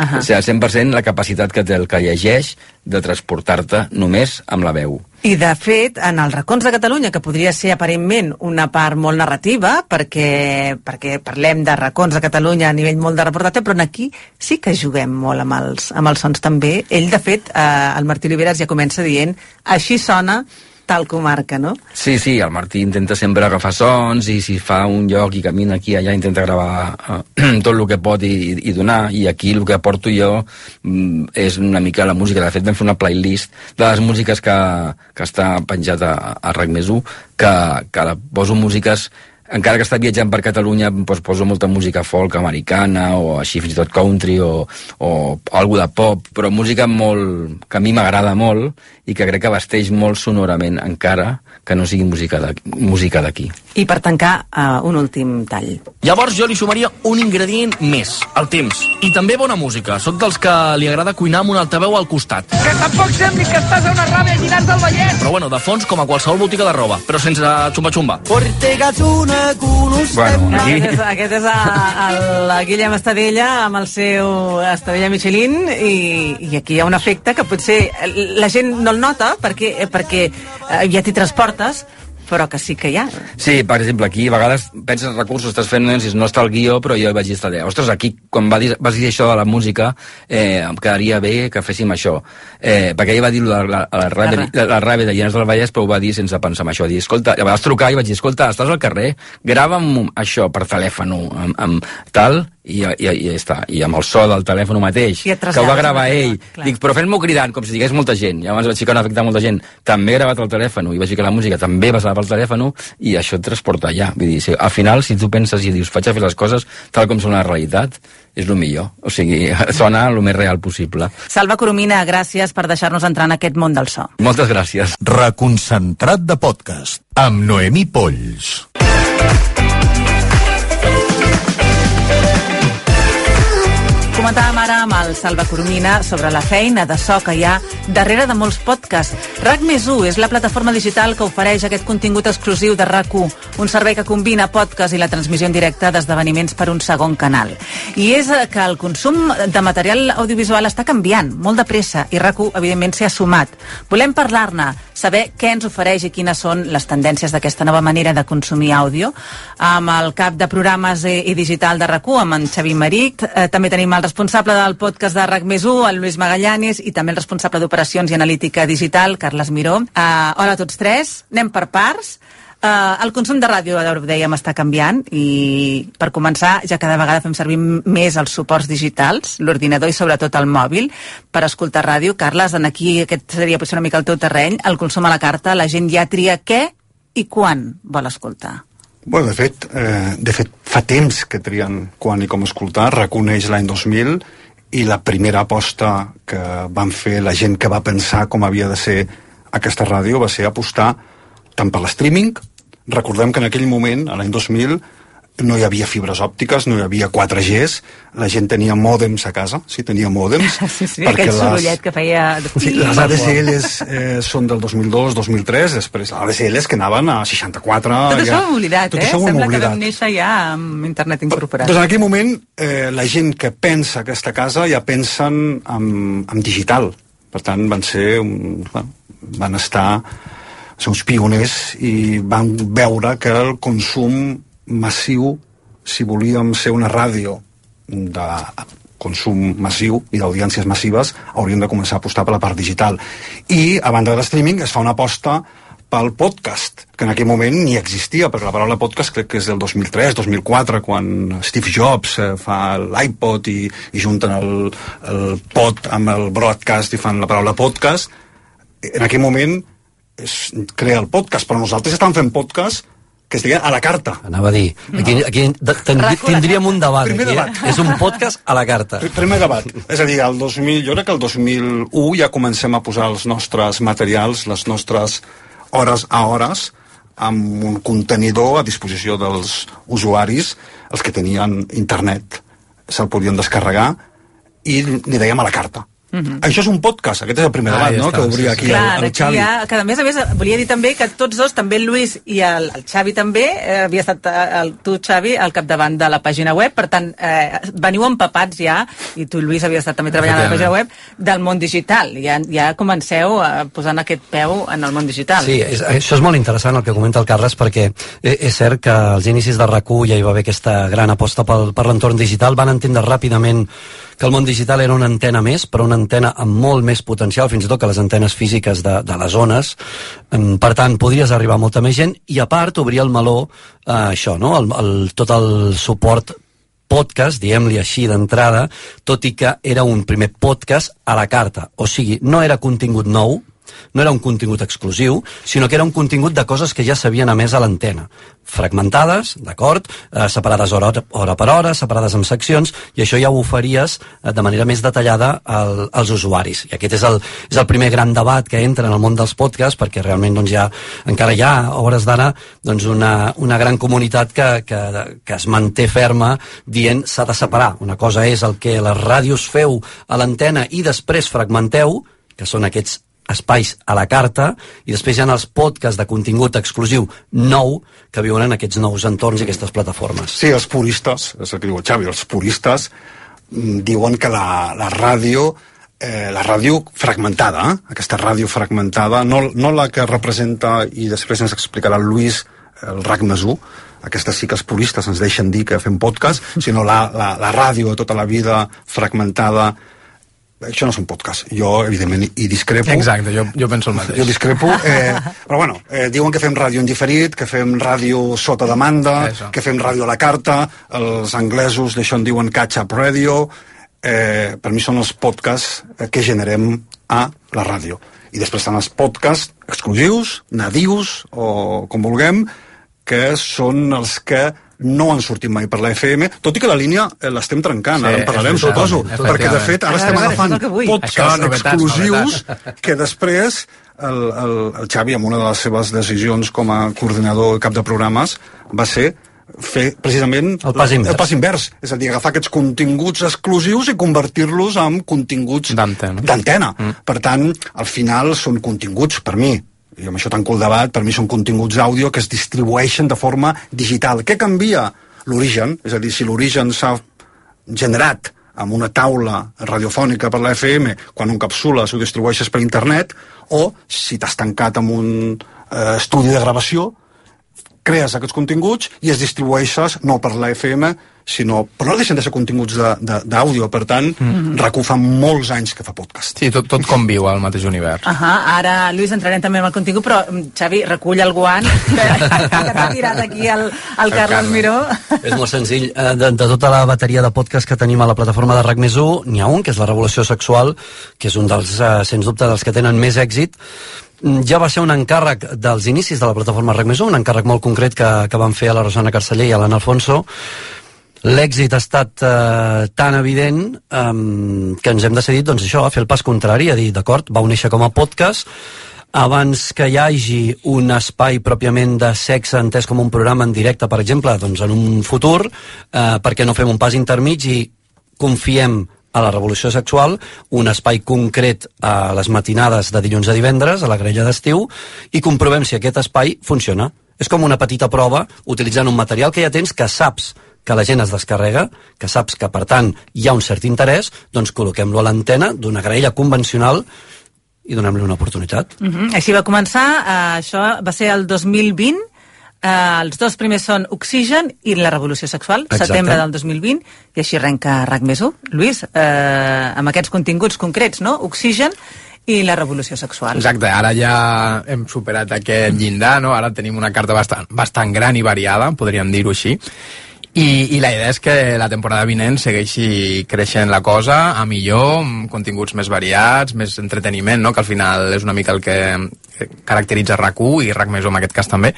Ahà. O sigui, 100% la capacitat que té el que llegeix de transportar-te només amb la veu. I, de fet, en els racons de Catalunya, que podria ser aparentment una part molt narrativa, perquè, perquè parlem de racons de Catalunya a nivell molt de reportatge, però aquí sí que juguem molt amb els, amb els sons també. Ell, de fet, eh, el Martí Oliveres ja comença dient així sona tal comarca, no? Sí, sí, el Martí intenta sempre agafar sons i si fa un lloc i camina aquí allà intenta gravar eh, tot el que pot i, i donar i aquí el que aporto jo mm, és una mica la música, de fet vam fer una playlist de les músiques que, que està penjat a, a RAC més 1 que, que la poso músiques encara que està viatjant per Catalunya doncs poso molta música folk americana o així fins i tot country o, o algo de pop, però música molt, que a mi m'agrada molt i que crec que vesteix molt sonorament encara que no sigui música d'aquí. Música d'aquí. I per tancar, uh, un últim tall. Llavors jo li sumaria un ingredient més, el temps. I també bona música. Soc dels que li agrada cuinar amb un altaveu al costat. Que tampoc sembli que estàs a una ràbia girant del Vallès. Però bueno, de fons com a qualsevol botiga de roba, però sense xumba-xumba. Ortega Bueno, aquí... Aquest és, aquest és el, el Guillem Estadella amb el seu Estadella Michelin i, i aquí hi ha un efecte que potser la gent no el nota perquè, perquè eh, ja t'hi transportes però que sí que hi ha. Sí, per exemple, aquí a vegades penses recursos, estàs fent si no està el guió, però jo vaig dir, estar ostres, aquí quan va dir, vas dir això de la música, eh, em quedaria bé que féssim això. Eh, perquè ell va dir la, la, la, ràbia, la, la ràbia de Llenes del Vallès, però ho va dir sense pensar en això. Dir, escolta, vas trucar i vaig dir, escolta, estàs al carrer, grava'm això per telèfon, amb, amb tal, i, i, i ja està, i amb el so del telèfon mateix, que ho va gravar ell, clar. dic, però fent-m'ho cridant, com si digués molta gent, i abans vaig ficar un efecte de molta gent, també he gravat el telèfon, i vaig ficar la música, també vas gravar el telèfon, i això et transporta allà, vull dir, si, al final, si tu penses i dius, faig a fer les coses tal com són la realitat, és el millor, o sigui, sona el més real possible. Salva Coromina, gràcies per deixar-nos entrar en aquest món del so. Moltes gràcies. Reconcentrat de podcast amb Noemí Polls. Comentàvem ara amb el Salva Coromina sobre la feina de so que hi ha darrere de molts podcasts. RAC més és la plataforma digital que ofereix aquest contingut exclusiu de rac un servei que combina podcast i la transmissió en directe d'esdeveniments per un segon canal. I és eh, que el consum de material audiovisual està canviant molt de pressa i rac evidentment, s'hi ha sumat. Volem parlar-ne, saber què ens ofereix i quines són les tendències d'aquesta nova manera de consumir àudio. Amb el cap de programes i, i digital de rac amb en Xavi Maric, eh, també tenim el responsable del podcast de RAC més el Lluís Magallanes, i també el responsable d'operacions i analítica digital, Carles Miró. Uh, hola a tots tres, anem per parts. Uh, el consum de ràdio, ja ho dèiem, està canviant i per començar ja cada vegada fem servir més els suports digitals, l'ordinador i sobretot el mòbil per escoltar ràdio. Carles, en aquí aquest seria potser una mica el teu terreny, el consum a la carta, la gent ja tria què i quan vol escoltar. Bueno, de fet, eh, de fet, fa temps que trien quan i com escoltar, reconeix l'any 2000 i la primera aposta que van fer la gent que va pensar com havia de ser aquesta ràdio va ser apostar tant per l'streaming, recordem que en aquell moment, a l'any 2000, no hi havia fibres òptiques, no hi havia 4Gs, la gent tenia mòdems a casa, sí, tenia mòdems. Sí, sí, aquell sorollet que feia... Sí, les ADSLs eh, són del 2002, 2003, després ADSLs que anaven a 64... Tot això ja... ho hem oblidat, Tot eh? això ho Sembla que oblidat. vam néixer ja amb internet incorporat. Doncs en aquell moment eh, la gent que pensa aquesta casa ja pensen en, en digital. Per tant, van ser... Un, bueno, van estar ser uns pioners i van veure que el consum massiu, si volíem ser una ràdio de consum massiu i d'audiències massives, hauríem de començar a apostar per la part digital. I, a banda de l'streaming, es fa una aposta pel podcast, que en aquell moment ni existia, perquè la paraula podcast crec que és del 2003, 2004, quan Steve Jobs eh, fa l'iPod i, i junten el, el pod amb el broadcast i fan la paraula podcast. En aquell moment es crea el podcast, però nosaltres estàvem fent podcast que es deia a la carta. Anava a dir, aquí, aquí ten- tindríem un debat. Primer aquí, eh? debat. És un podcast a la carta. Pr- Primer debat. És a dir, el 2000, jo crec que el 2001 ja comencem a posar els nostres materials, les nostres hores a hores, amb un contenidor a disposició dels usuaris, els que tenien internet se'l podien descarregar i li dèiem a la carta. Mhm. Això és un podcast, aquest és el primer Ah, debat, ja no?, està, que obria sí, sí. aquí Clar, el, el aquí Xavi. ha, que a més a més volia dir també que tots dos, també el Lluís i el, el Xavi també, eh, havia estat eh, el, tu Xavi al capdavant de la pàgina web, per tant eh, veniu empapats ja, i tu Lluís havia estat també treballant a la pàgina web, del món digital, ja, ja comenceu a posant aquest peu en el món digital. Sí, és, això és molt interessant el que comenta el Carles perquè eh, és cert que als inicis de rac ja hi va haver aquesta gran aposta pel, per l'entorn digital, van entendre ràpidament que el món digital era una antena més, però una antena amb molt més potencial, fins i tot que les antenes físiques de, de les zones. Em, Per tant, podries arribar a molta més gent i, a part, obrir el meló a això, no? el, el, tot el suport podcast, diguem-li així d'entrada, tot i que era un primer podcast a la carta. O sigui, no era contingut nou, no era un contingut exclusiu, sinó que era un contingut de coses que ja s'havien emès a l'antena. Fragmentades, d'acord, eh, separades hora, hora per hora, separades en seccions, i això ja ho oferies eh, de manera més detallada al, als usuaris. I aquest és el, és el primer gran debat que entra en el món dels podcasts, perquè realment doncs, ja, encara hi ha, a hores d'ara, doncs, una, una gran comunitat que, que, que es manté ferma dient s'ha de separar. Una cosa és el que les ràdios feu a l'antena i després fragmenteu, que són aquests espais a la carta i després hi ha els podcasts de contingut exclusiu nou que viuen en aquests nous entorns i aquestes plataformes. Sí, els puristes, és el que diu el Xavi, els puristes mm, diuen que la, la ràdio eh, la ràdio fragmentada, eh? aquesta ràdio fragmentada, no, no la que representa, i després ens explicarà el Lluís, el RAC més 1, aquesta sí que els puristes ens deixen dir que fem podcast, sinó la, la, la ràdio de tota la vida fragmentada, això no és un podcast. Jo, evidentment, hi discrepo. Exacte, jo, jo penso el mateix. Jo discrepo, eh, però bueno, eh, diuen que fem ràdio en diferit, que fem ràdio sota demanda, Eso. que fem ràdio a la carta, els anglesos d'això en diuen catch-up radio, eh, per mi són els podcasts eh, que generem a la ràdio. I després estan els podcasts exclusius, nadius, o com vulguem, que són els que no han sortit mai per la FM, tot i que la línia eh, l'estem trencant, Sí, ara en parlarem, suposo, perquè de fet ara estem agafant podcasts exclusius que després el, el, el Xavi, amb una de les seves decisions com a coordinador i cap de programes, va ser fer precisament El pas invers. el pas invers, és a dir, agafar aquests continguts exclusius i convertir-los en continguts d'antena. Mm. Per tant, al final són continguts, per mi, i amb això tanco el debat, per mi són continguts d'àudio que es distribueixen de forma digital. Què canvia l'origen? És a dir, si l'origen s'ha generat amb una taula radiofònica per la FM, quan un capsules ho distribueixes per internet, o si t'has tancat amb un eh, estudi de gravació, crees aquests continguts i es distribueixes no per la FM, sinó... Però no deixen de ser continguts de- de- d'àudio, per tant, mm. RAC1 fa molts anys que fa podcast. Sí, tot, tot conviu al mateix univers. Ahà, ara, Lluís, entrarem també amb el contingut, però mm, Xavi, recull el guant que, que t'ha tirat aquí el, el Carles Miró. És molt senzill. Eh, De, de tota la bateria de podcast que tenim a la plataforma de RAC més 1, n'hi ha un, que és la Revolució Sexual, que és un dels, eh, sens dubte, dels que tenen més èxit. Mm, Ja va ser un encàrrec dels inicis de la plataforma RAC més 1, un encàrrec molt concret que, que van fer a la Rosana Carceller i a l'Anna Alfonso. L'èxit ha estat eh, tan evident eh, que ens hem decidit, doncs això, a fer el pas contrari, a dir, d'acord, va néixer com a podcast, abans que hi hagi un espai pròpiament de sexe entès com un programa en directe, per exemple, doncs en un futur, eh, perquè no fem un pas intermig i confiem a la revolució sexual, un espai concret a les matinades de dilluns a divendres, a la grella d'estiu, i comprovem si aquest espai funciona. És com una petita prova, utilitzant un material que ja tens, que saps que la gent es descarrega, que saps que, per tant, hi ha un cert interès, doncs col·loquem-lo a l'antena d'una graella convencional i donem-li una oportunitat. Uh -huh. Així va començar, eh, això va ser el 2020, eh, els dos primers són Oxigen i La Revolució Sexual, Exacte. setembre del 2020, i així arrenca RAC més 1. Lluís, eh, amb aquests continguts concrets, no? Oxigen i La Revolució Sexual. Exacte, ara ja hem superat aquest llindar, no? Ara tenim una carta bastant, bastant gran i variada, podríem dir-ho així. I, I la idea és que la temporada vinent segueixi creixent la cosa a millor, amb continguts més variats, més entreteniment, no? que al final és una mica el que caracteritza RAC1 i RAC més en aquest cas també.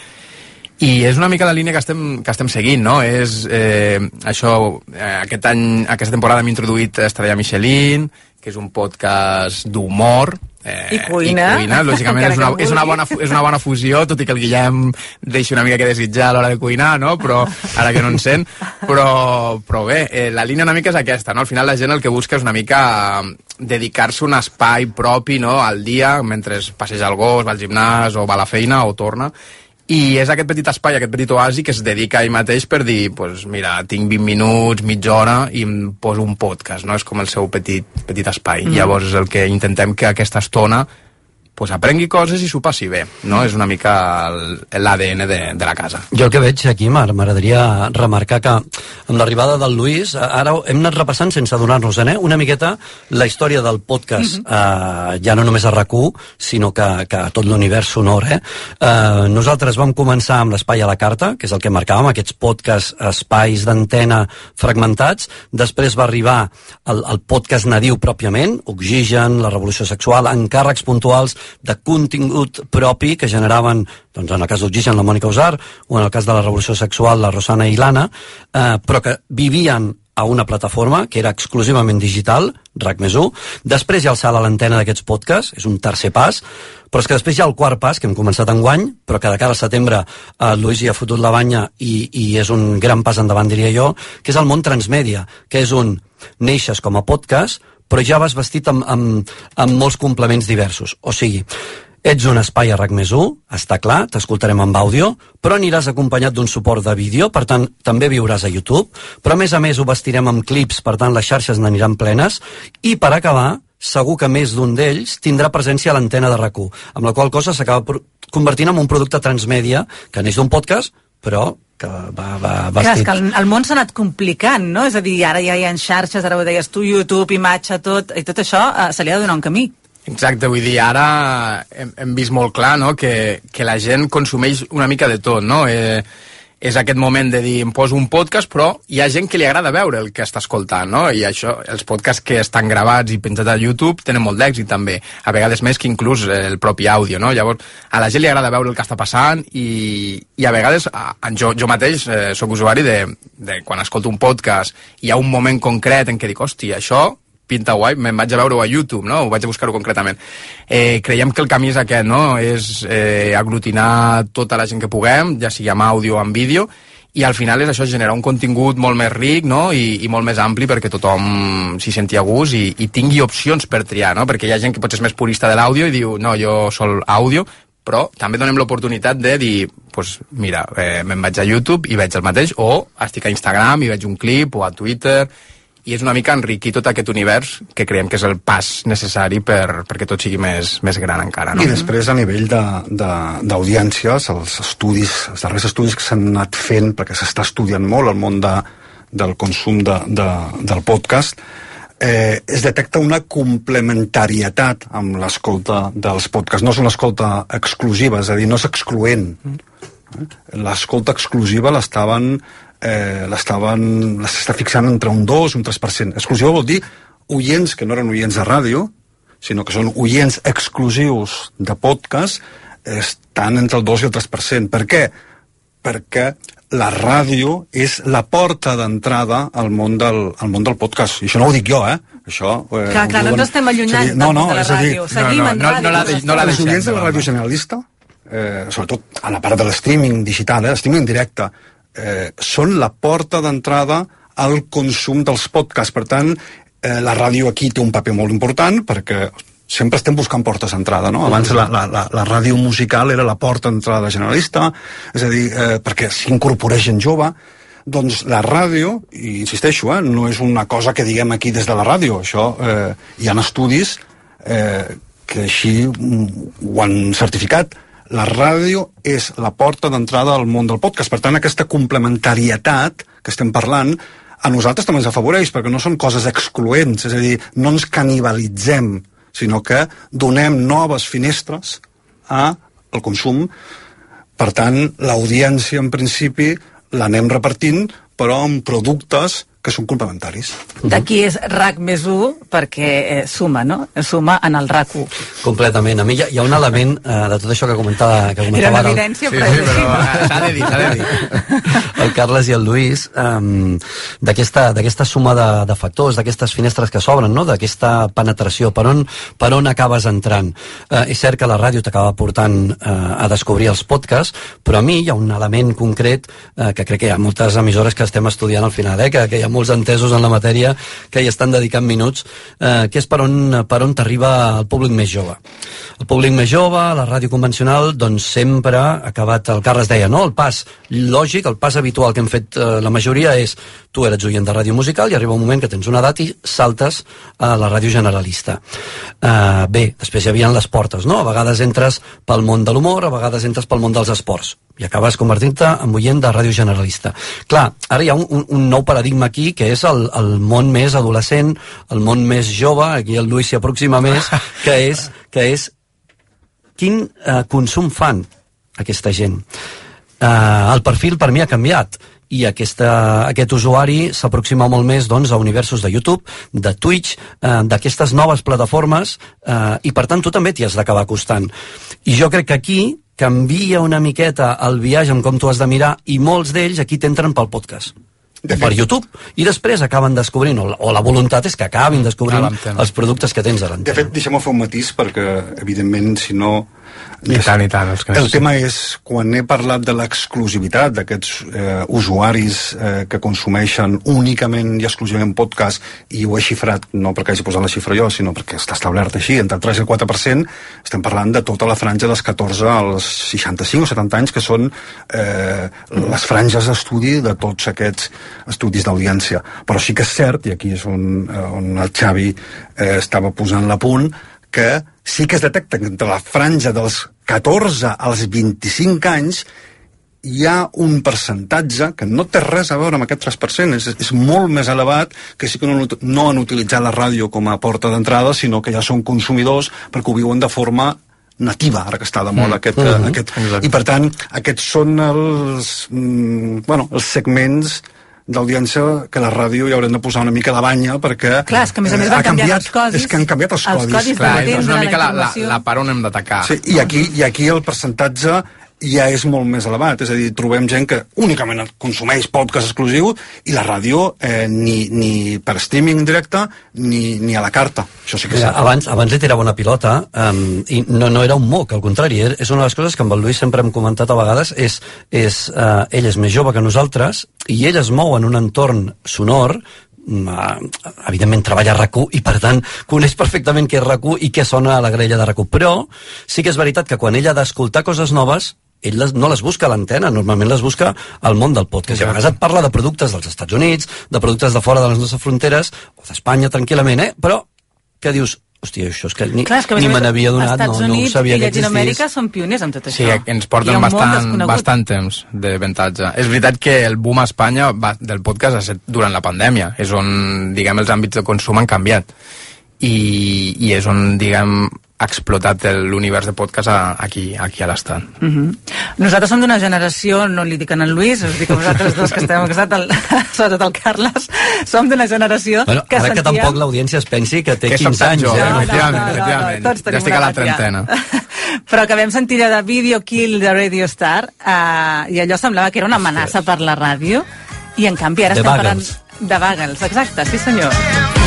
I és una mica la línia que estem, que estem seguint, no? És eh, això, eh, aquest any, aquesta temporada hem introduït Estrella Michelin, que és un podcast d'humor, Eh, I cuina. I cuina, lògicament és una, és, una bona, és una bona fusió, tot i que el Guillem deixa una mica que desitjar a l'hora de cuinar, no? però ara que no en sent, però, però bé, eh, la línia una mica és aquesta, no? al final la gent el que busca és una mica eh, dedicar-se un espai propi no? al dia, mentre passeja el gos, va al gimnàs o va a la feina o torna, i és aquest petit espai, aquest petit oasi que es dedica a ell mateix per dir, pues, mira, tinc 20 minuts, mitja hora i em poso un podcast, no? És com el seu petit, petit espai. Mm. Llavors és el que intentem que aquesta estona pues, aprengui coses i s'ho passi bé, no? És una mica el- l'ADN de, de la casa. Jo el que veig aquí, Mar, m'agradaria remarcar que amb l'arribada del Lluís, ara hem anat repassant sense adonar-nos-en, eh, una miqueta la història del podcast, eh, ja no només a rac sinó que, que a tot l'univers sonor. Eh? Eh, nosaltres vam començar amb l'espai a la carta, que és el que marcàvem, aquests podcasts, espais d'antena fragmentats. Després va arribar el, el podcast nadiu pròpiament, Oxigen, la revolució sexual, encàrrecs puntuals de contingut propi que generaven, doncs en el cas d'Oxigen, la Mònica Usar, o en el cas de la revolució sexual, la Rosana i l'Anna, eh, però que vivien a una plataforma que era exclusivament digital, RAC més 1. Després hi ha el salt a l'antena d'aquests podcasts, és un tercer pas, però és que després hi ha el quart pas, que hem començat en guany, però que de cara al setembre eh, Lluís hi ha fotut la banya i, i és un gran pas endavant, diria jo, que és el món transmèdia, que és un neixes com a podcast, però ja vas vestit amb, amb, amb molts complements diversos. O sigui, ets un espai a RAC més 1, està clar, t'escoltarem amb àudio, però aniràs acompanyat d'un suport de vídeo, per tant, també viuràs a YouTube, però a més a més ho vestirem amb clips, per tant, les xarxes n'aniran plenes, i per acabar, segur que més d'un d'ells tindrà presència a l'antena de rac amb la qual cosa s'acaba convertint en un producte transmèdia que neix d'un podcast, però que va, va Clar, és vestit. que el, el món s'ha anat complicant, no? És a dir, ara ja hi ha xarxes, ara ho deies tu, YouTube, imatge, tot, i tot això eh, se li ha de donar un camí. Exacte, vull dir, ara hem, hem vist molt clar no? que, que la gent consumeix una mica de tot, no? Eh, és aquest moment de dir, em poso un podcast, però hi ha gent que li agrada veure el que està escoltant, no? I això, els podcasts que estan gravats i penjats a YouTube tenen molt d'èxit també, a vegades més que inclús el propi àudio, no? Llavors, a la gent li agrada veure el que està passant i, i a vegades, a, a, jo, jo mateix eh, sóc usuari de, de quan escolto un podcast hi ha un moment concret en què dic, hòstia, això pinta guai, me'n vaig a veure-ho a YouTube, no? Ho vaig a buscar-ho concretament. Eh, creiem que el camí és aquest, no? És eh, aglutinar tota la gent que puguem, ja sigui amb àudio o amb vídeo, i al final és això, generar un contingut molt més ric no? I, i molt més ampli perquè tothom s'hi senti a gust i, i tingui opcions per triar, no? perquè hi ha gent que potser és més purista de l'àudio i diu, no, jo sol àudio, però també donem l'oportunitat de dir, pues, mira, eh, me'n vaig a YouTube i veig el mateix, o estic a Instagram i veig un clip, o a Twitter, i és una mica enriquir tot aquest univers que creiem que és el pas necessari per, perquè tot sigui més, més gran encara. No? I després, a nivell d'audiències, els estudis, els darrers estudis que s'han anat fent, perquè s'està estudiant molt el món de, del consum de, de, del podcast, eh, es detecta una complementarietat amb l'escolta dels podcasts. No és una escolta exclusiva, és a dir, no és excloent. Eh? L'escolta exclusiva l'estaven eh, l'estaven l'està fixant entre un 2 i un 3%. Exclusiva vol dir oients que no eren oients de ràdio, sinó que són oients exclusius de podcast, estan entre el 2 i el 3%. Per què? Perquè la ràdio és la porta d'entrada al món del, al món del podcast. I això no ho dic jo, eh? Això, eh, Clar, clar, no diuen- ens estem allunyant dir, no, no, de la a dir, ràdio. Seguim en ràdio. Els oients de la ràdio generalista, eh, sobretot a la part de l'streaming digital, eh, l'streaming directe, eh, són la porta d'entrada al consum dels podcasts. Per tant, eh, la ràdio aquí té un paper molt important perquè sempre estem buscant portes d'entrada, no? Abans la, la, la, la ràdio musical era la porta d'entrada generalista, és a dir, eh, perquè s'incorpora gent jove, doncs la ràdio, i insisteixo, eh, no és una cosa que diguem aquí des de la ràdio, això eh, hi ha estudis eh, que així ho han certificat. La ràdio és la porta d'entrada al món del podcast. Per tant, aquesta complementarietat que estem parlant a nosaltres també ens afavoreix, perquè no són coses excloents, és a dir, no ens canibalitzem, sinó que donem noves finestres a el consum. Per tant, l'audiència, en principi, l'anem repartint, però amb productes que són complementaris. D'aquí és RAC més 1 perquè eh, suma, no? Suma en el RAC 1. Completament. A mi hi ha, hi ha un element eh, de tot això que comentava, que Era comentava una ara el- evidència, però és així. eh, S'ha de dir, s'ha de dir. el Carles i el Lluís um, d'aquesta d'aquesta suma de, de factors, d'aquestes finestres que s'obren, no? d'aquesta penetració, per on, per on acabes entrant. Uh, és cert que la ràdio t'acaba portant uh, a descobrir els podcasts, però a mi hi ha un element concret uh, que crec que hi ha moltes emissores que estem estudiant al final, eh? que, que hi ha molts entesos en la matèria que hi estan dedicant minuts, uh, que és per on, per on t'arriba el públic més jove. El públic més jove, la ràdio convencional, doncs sempre ha acabat, el Carles deia, no? El pas lògic, el pas habitual que hem fet eh, la majoria és tu eres oient de ràdio musical i arriba un moment que tens una edat i saltes a la ràdio generalista. Uh, bé, després hi havia les portes, no? A vegades entres pel món de l'humor, a vegades entres pel món dels esports i acabes convertint-te en oient de ràdio generalista. Clar, ara hi ha un, un, un nou paradigma aquí que és el, el món més adolescent, el món més jove, aquí el Lluís s'hi aproxima més, que és, que és quin eh, consum fan aquesta gent. Eh, el perfil per mi ha canviat i aquesta, aquest usuari s'aproxima molt més doncs, a universos de YouTube, de Twitch, eh, d'aquestes noves plataformes eh, i per tant tu també t'hi has d'acabar acostant. I jo crec que aquí canvia una miqueta el viatge amb com tu has de mirar i molts d'ells aquí t'entren pel podcast. O per YouTube. I després acaben descobrint o la, o la voluntat és que acabin descobrint Ah, els productes que tens a De l'antena fet, deixem-me fer un matís perquè, evidentment, si no I tant, i tant. Els que El tema és, quan he parlat de l'exclusivitat d'aquests eh, usuaris eh, que consumeixen únicament i exclusivament podcast, i ho he xifrat no perquè hagi posat la xifra jo, sinó perquè està establert així, entre el 3 i el 4%, estem parlant de tota la franja dels 14 als 65 o 70 anys, que són eh, les franges d'estudi de tots aquests estudis d'audiència. Però sí que és cert, i aquí és on, eh, on el Xavi eh, estava posant la punt, que sí que es detecta que entre la franja dels 14 als 25 anys hi ha un percentatge que no té res a veure amb aquest 3%, és, és molt més elevat que sí que no, no han utilitzat la ràdio com a porta d'entrada, sinó que ja són consumidors perquè ho viuen de forma nativa, ara que està de moda mm. aquest, mm -hmm. aquest... I per tant, aquests són els, mm, bueno, els segments d'audiència que la ràdio hi haurem de posar una mica de banya perquè Clar, és que a més a més van ha canviant canviat, els codis. és que han canviat els, Els codis Clar, per és una mica la la, la part on hem d'atacar. Sí, i aquí, i aquí el percentatge ja és molt més elevat, és a dir, trobem gent que únicament consumeix podcast exclusiu i la ràdio eh, ni, ni per streaming directe ni, ni a la carta, això sí que és Mira, abans, abans li tirava una pilota um, i no, no era un moc, al contrari, és una de les coses que amb el Lluís sempre hem comentat a vegades és, és uh, ell és més jove que nosaltres i ell es mou en un entorn sonor mm, eh, evidentment treballa a rac i per tant coneix perfectament què és rac i què sona a la grella de rac però sí que és veritat que quan ell ha d'escoltar coses noves ell les, no les busca a l'antena, normalment les busca al món del podcast. I a vegades et parla de productes dels Estats Units, de productes de fora de les nostres fronteres, o d'Espanya tranquil·lament, eh? però que dius, hòstia, això és que ni, Clar, és que ni me n'havia donat, no, Estats no ho Units sabia i que Llatinoamèrica existís. són pioners en tot Sí, això. ens Hi porten bastant, bastant temps de ventatge. És veritat que el boom a Espanya va, del podcast ha estat durant la pandèmia. És on, diguem, els àmbits de consum han canviat. I, i és on, diguem, explotat el- l'univers de podcast a, aquí, aquí a l'estat. Mhm. Nosaltres som d'una generació, no li dic en Lluís, us dic a vosaltres dos que estem al costat, el, sobretot el Carles, som d'una generació Bueno, que ara que tampoc l'audiència es pensi que té Que som 15 tan anys. joves, eh? no, efectivament, no, no, efectivament. no, tots tenim ja estic a la trentena. Però que vam sentir allò de Video Kill de Radio Star eh, i allò semblava que era una amenaça per la ràdio i en canvi ara De estem parlant Bagels. de Bagels, exacte, sí senyor.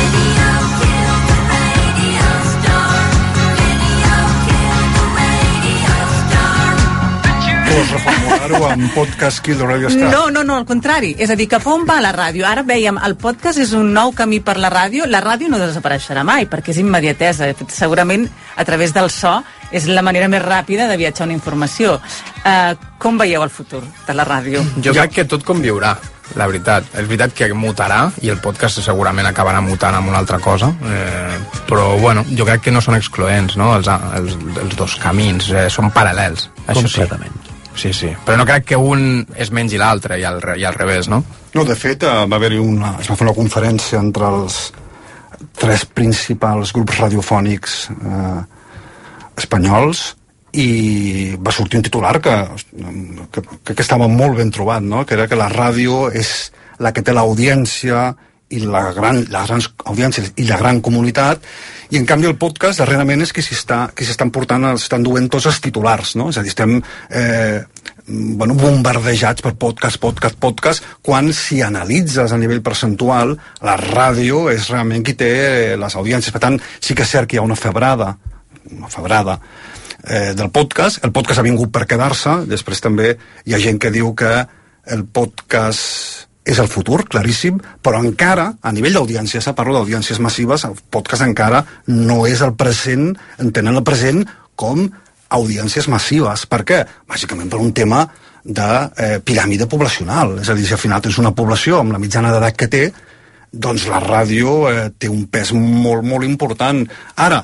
Vols reformular-ho amb podcast Kill the Radio Star? No, no, no, al contrari. És a dir, cap on va la ràdio? Ara veiem, el podcast és un nou camí per la ràdio. La ràdio no desapareixerà mai, perquè és immediatesa. Segurament, a través del so, és la manera més ràpida de viatjar una informació. Uh, com veieu el futur de la ràdio? Jo crec que tot conviurà, la veritat. És veritat que mutarà, i el podcast segurament acabarà mutant amb una altra cosa, eh, però bueno, jo crec que no són excloents, no?, els, els, els dos camins, eh, són paral·lels. Això. Sí. Sí, sí. Però no crec que un es mengi l'altre i, al, i al revés, no? No, de fet, eh, va haver-hi una, es va fer una conferència entre els tres principals grups radiofònics eh, espanyols i va sortir un titular que, que, que estava molt ben trobat, no? que era que la ràdio és la que té l'audiència i la gran, les grans audiències i la gran comunitat i en canvi el podcast darrerament és que s'hi està, que s'hi estan portant, s'estan duent tots els titulars, no? És a dir, estem eh, bueno, bombardejats per podcast, podcast, podcast, quan si analitzes a nivell percentual, la ràdio és realment qui té les audiències. Per tant, sí que és cert que hi ha una febrada, una febrada eh, del podcast. El podcast ha vingut per quedar-se. Després també hi ha gent que diu que el podcast és el futur, claríssim, però encara, a nivell d'audiència, se parla d'audiències massives, el podcast encara no és el present, entenent el present com audiències massives. Per què? Bàsicament per un tema de eh, piràmide poblacional. És a dir, si al final tens una població amb la mitjana d'edat que té, doncs la ràdio eh, té un pes molt, molt important. Ara,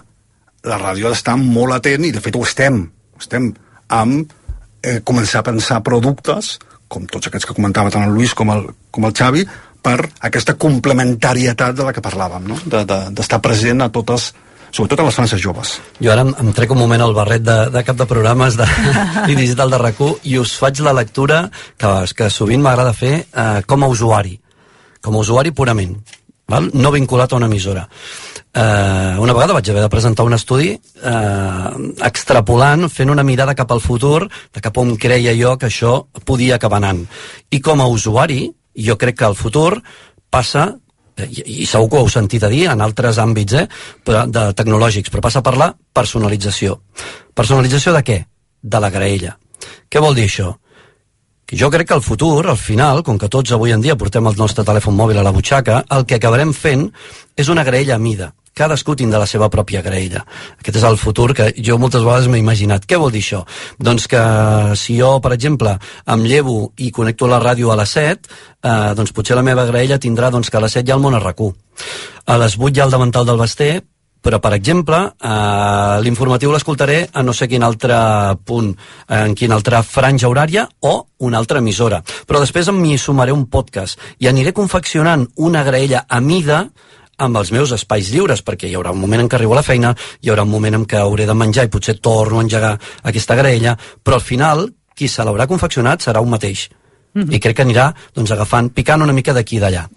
la ràdio ha d'estar molt atent, i de fet ho estem, estem amb eh, començar a pensar productes, com tots aquests que comentava tant el Lluís com el, com el Xavi, per aquesta complementarietat de la que parlàvem, no? d'estar de, d'estar present a totes, sobretot a les frances joves. Jo ara em, em trec un moment el barret de, de cap de programes de, i digital de rac i us faig la lectura que, que sovint m'agrada fer eh, com a usuari, com a usuari purament, val? no vinculat a una emissora. Eh, una vegada vaig haver de presentar un estudi eh, extrapolant, fent una mirada cap al futur, de cap on creia jo que això podia acabar anant. I com a usuari, jo crec que el futur passa i, i segur que ho heu sentit a dir en altres àmbits eh, però, de tecnològics, però passa per la personalització. Personalització de què? De la graella. Què vol dir això? Jo crec que el futur, al final, com que tots avui en dia portem el nostre telèfon mòbil a la butxaca, el que acabarem fent és una graella a mida. Cadascú tindrà la seva pròpia graella. Aquest és el futur que jo moltes vegades m'he imaginat. Què vol dir això? Doncs que si jo, per exemple, em llevo i connecto la ràdio a les 7, eh, doncs potser la meva graella tindrà doncs, que a les 7 hi ha el món a rac A les 8 hi ha el davantal del Basté, però, per exemple, eh, l'informatiu l'escoltaré a no sé quin altre punt, en quina altra franja horària o una altra emissora. Però després m'hi sumaré un podcast i aniré confeccionant una graella a mida amb els meus espais lliures, perquè hi haurà un moment en què arribo a la feina, hi haurà un moment en què hauré de menjar i potser torno a engegar aquesta graella, però al final qui se l'haurà confeccionat serà un mateix. Mm -hmm. I crec que anirà doncs, agafant, picant una mica d'aquí i d'allà.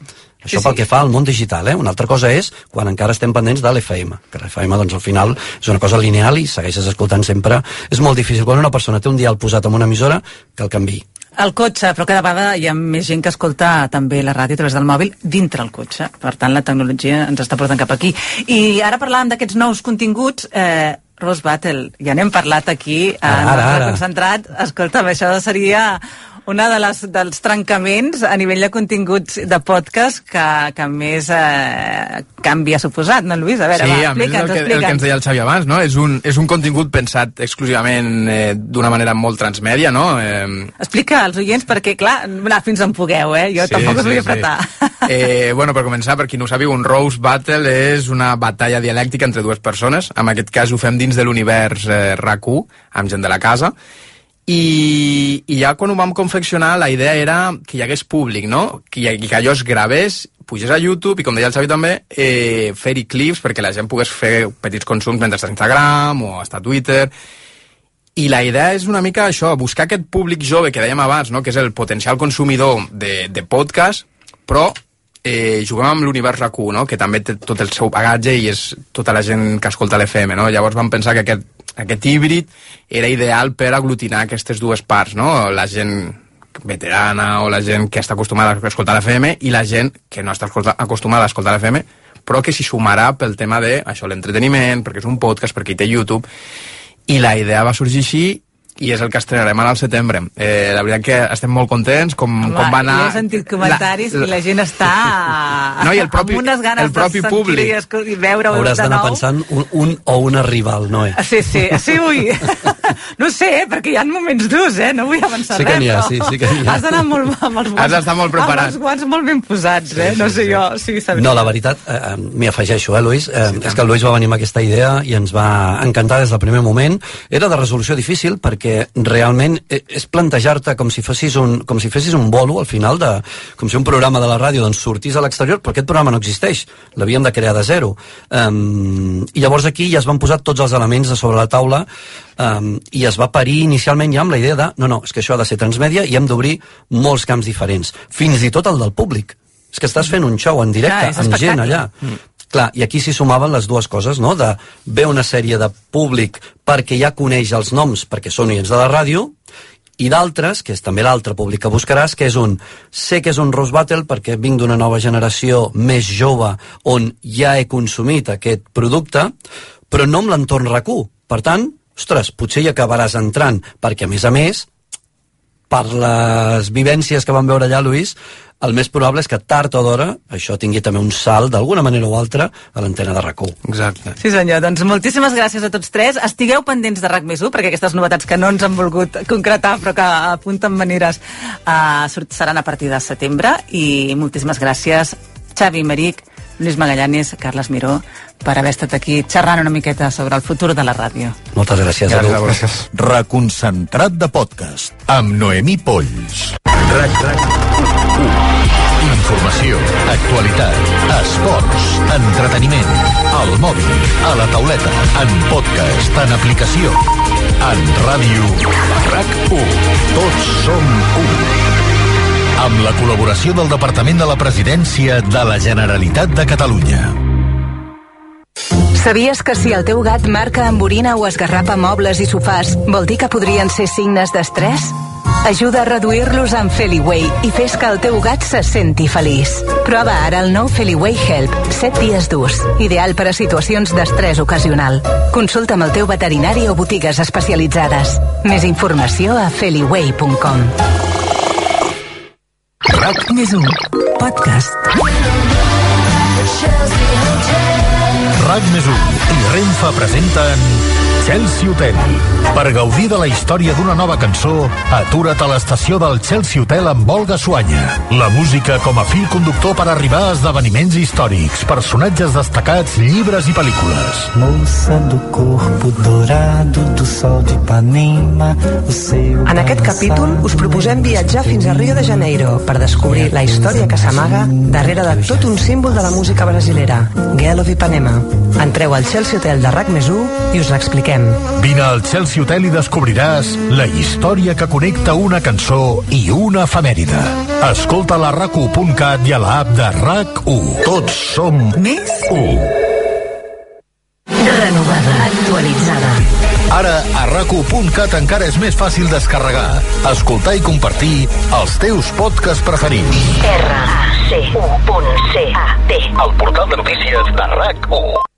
Això sí, pel que fa al món digital, eh? Una altra cosa és quan encara estem pendents de l'FM, que l'FM, doncs, al final és una cosa lineal i segueixes escoltant sempre. És molt difícil quan una persona té un dial posat en una emissora que el canvi. El cotxe, però cada vegada hi ha més gent que escolta també la ràdio a través del mòbil dintre el cotxe. Per tant, la tecnologia ens està portant cap aquí. I ara parlàvem d'aquests nous continguts, eh, Rose Battle, ja n'hem parlat aquí, eh, Ara, ara, ara. concentrat. Escolta'm, això seria una de les, dels trencaments a nivell de continguts de podcast que, que més eh, canvi ha suposat, no, Lluís? A veure, sí, va, a més explica'ns, el que, el que ens deia el Xavi abans, no? És un, és un contingut pensat exclusivament eh, d'una manera molt transmèdia, no? Eh, Explica als oients perquè, clar, anar fins on pugueu, eh? Jo Sí, tampoc us sí, vull sí. apretar. Eh, bueno, per començar, per qui no ho sàpiga, un Rose Battle és una batalla dialèctica entre dues persones. En aquest cas ho fem dins de l'univers eh, RAC1, amb gent de la casa. I, I ja quan ho vam confeccionar, la idea era que hi hagués públic, no? Que, que allò es gravés, pugés a YouTube i, com deia el Xavi també, eh, fer-hi clips perquè la gent pogués fer petits consums mentre està a Instagram o està a Twitter. I la idea és una mica això, buscar aquest públic jove que dèiem abans, no? que és el potencial consumidor de, de podcast, però eh, juguem amb l'univers RAC1, no? que també té tot el seu bagatge i és tota la gent que escolta l'FM. No? Llavors vam pensar que aquest, aquest híbrid era ideal per aglutinar aquestes dues parts, no? la gent veterana o la gent que està acostumada a escoltar l'FM i la gent que no està acostumada a escoltar l'FM però que s'hi sumarà pel tema de això l'entreteniment, perquè és un podcast, perquè hi té YouTube i la idea va sorgir així i és el que estrenarem ara al setembre. Eh, la veritat que estem molt contents com, Home, com va anar... Jo he sentit comentaris la, i la gent està No, i el propi- amb unes ganes el propi de sentir públic. i, i veure-ho Hauràs de d'anar pensant un, un o una rival, Noé. Sí, sí, sí, ui. No sé, eh, perquè hi ha moments durs, eh? No vull avançar Sí que n'hi ha, però sí, sí que n'hi ha. Has d'anar molt amb els guants. Has d'estar molt preparat. Amb els guants molt ben posats, eh? No sé jo, sí, sabria. No, la veritat, eh, m'hi afegeixo, eh, Lluís? Eh, és que el Lluís va venir amb aquesta idea i ens va encantar des del primer moment. Era de resolució difícil perquè realment eh, és plantejar-te com si fessis un, com si fessis un bolo al final de, com si un programa de la ràdio doncs, sortís a l'exterior, però aquest programa no existeix. L'havíem de crear de zero. Um, I llavors aquí ja es van posar tots els elements a sobre la taula um, i es va parir inicialment ja amb la idea de no, no, és que això ha de ser transmèdia i hem d'obrir molts camps diferents, fins i tot el del públic. És que estàs fent un show en directe, Clar, amb gent allà. Mm. Clar, i aquí s'hi sumaven les dues coses, no? De ve una sèrie de públic perquè ja coneix els noms, perquè són oients de la ràdio, i d'altres, que és també l'altre públic que buscaràs, que és un... Sé que és un Rose Battle perquè vinc d'una nova generació més jove on ja he consumit aquest producte, però no amb l'entorn RAC1. Per tant, ostres, potser hi acabaràs entrant, perquè a més a més, per les vivències que vam veure allà, Lluís, el més probable és que tard o d'hora això tingui també un salt, d'alguna manera o altra, a l'antena de rac Exacte. Sí senyor, doncs moltíssimes gràcies a tots tres. Estigueu pendents de RAC més 1, perquè aquestes novetats que no ens han volgut concretar, però que apunten maneres, uh, seran a partir de setembre. I moltíssimes gràcies, Xavi Meric, Lluís Magallanes, Carles Miró, per haver estat aquí xerrant una miqueta sobre el futur de la ràdio. Moltes gràcies, Gràcies a tu. vosaltres. Reconcentrat de podcast amb Noemí Polls. RAC, RAC Informació, actualitat, esports, entreteniment, al mòbil, a la tauleta, en podcast, en aplicació, en ràdio, RAC1. Tots som un. Amb la col·laboració del Departament de la Presidència de la Generalitat de Catalunya. Sabies que si el teu gat marca amb orina o esgarrapa mobles i sofàs, vol dir que podrien ser signes d'estrès? Ajuda a reduir-los amb Feliway i fes que el teu gat se senti feliç. Prova ara el nou Feliway Help, 7 dies d'ús. Ideal per a situacions d'estrès ocasional. Consulta amb el teu veterinari o botigues especialitzades. Més informació a feliway.com. RAC més 1. Podcast. RAC més 1 i Renfa presenten Chelsea Hotel. Per gaudir de la història d'una nova cançó, atura't a l'estació del Chelsea Hotel amb Olga Suanya. La música com a fil conductor per arribar a esdeveniments històrics, personatges destacats, llibres i pel·lícules. Moça do corpo dourado do sol de Ipanema, o seu En aquest capítol us proposem viatjar fins a Rio de Janeiro per descobrir la història que s'amaga darrere de tot un símbol de la música brasilera, Girl of Ipanema. Entreu al Chelsea Hotel de RAC més 1 i us l'expliquem. Vine al Chelsea Hotel i descobriràs la història que connecta una cançó i una efemèride. Escolta la rac1.cat i a l'app de RAC1. Tots som Més 1. Renovada. Actualitzada. Ara, a rac1.cat encara és més fàcil descarregar, escoltar i compartir els teus podcasts preferits. R-A-C-U.C-A-T El portal de notícies de RAC1.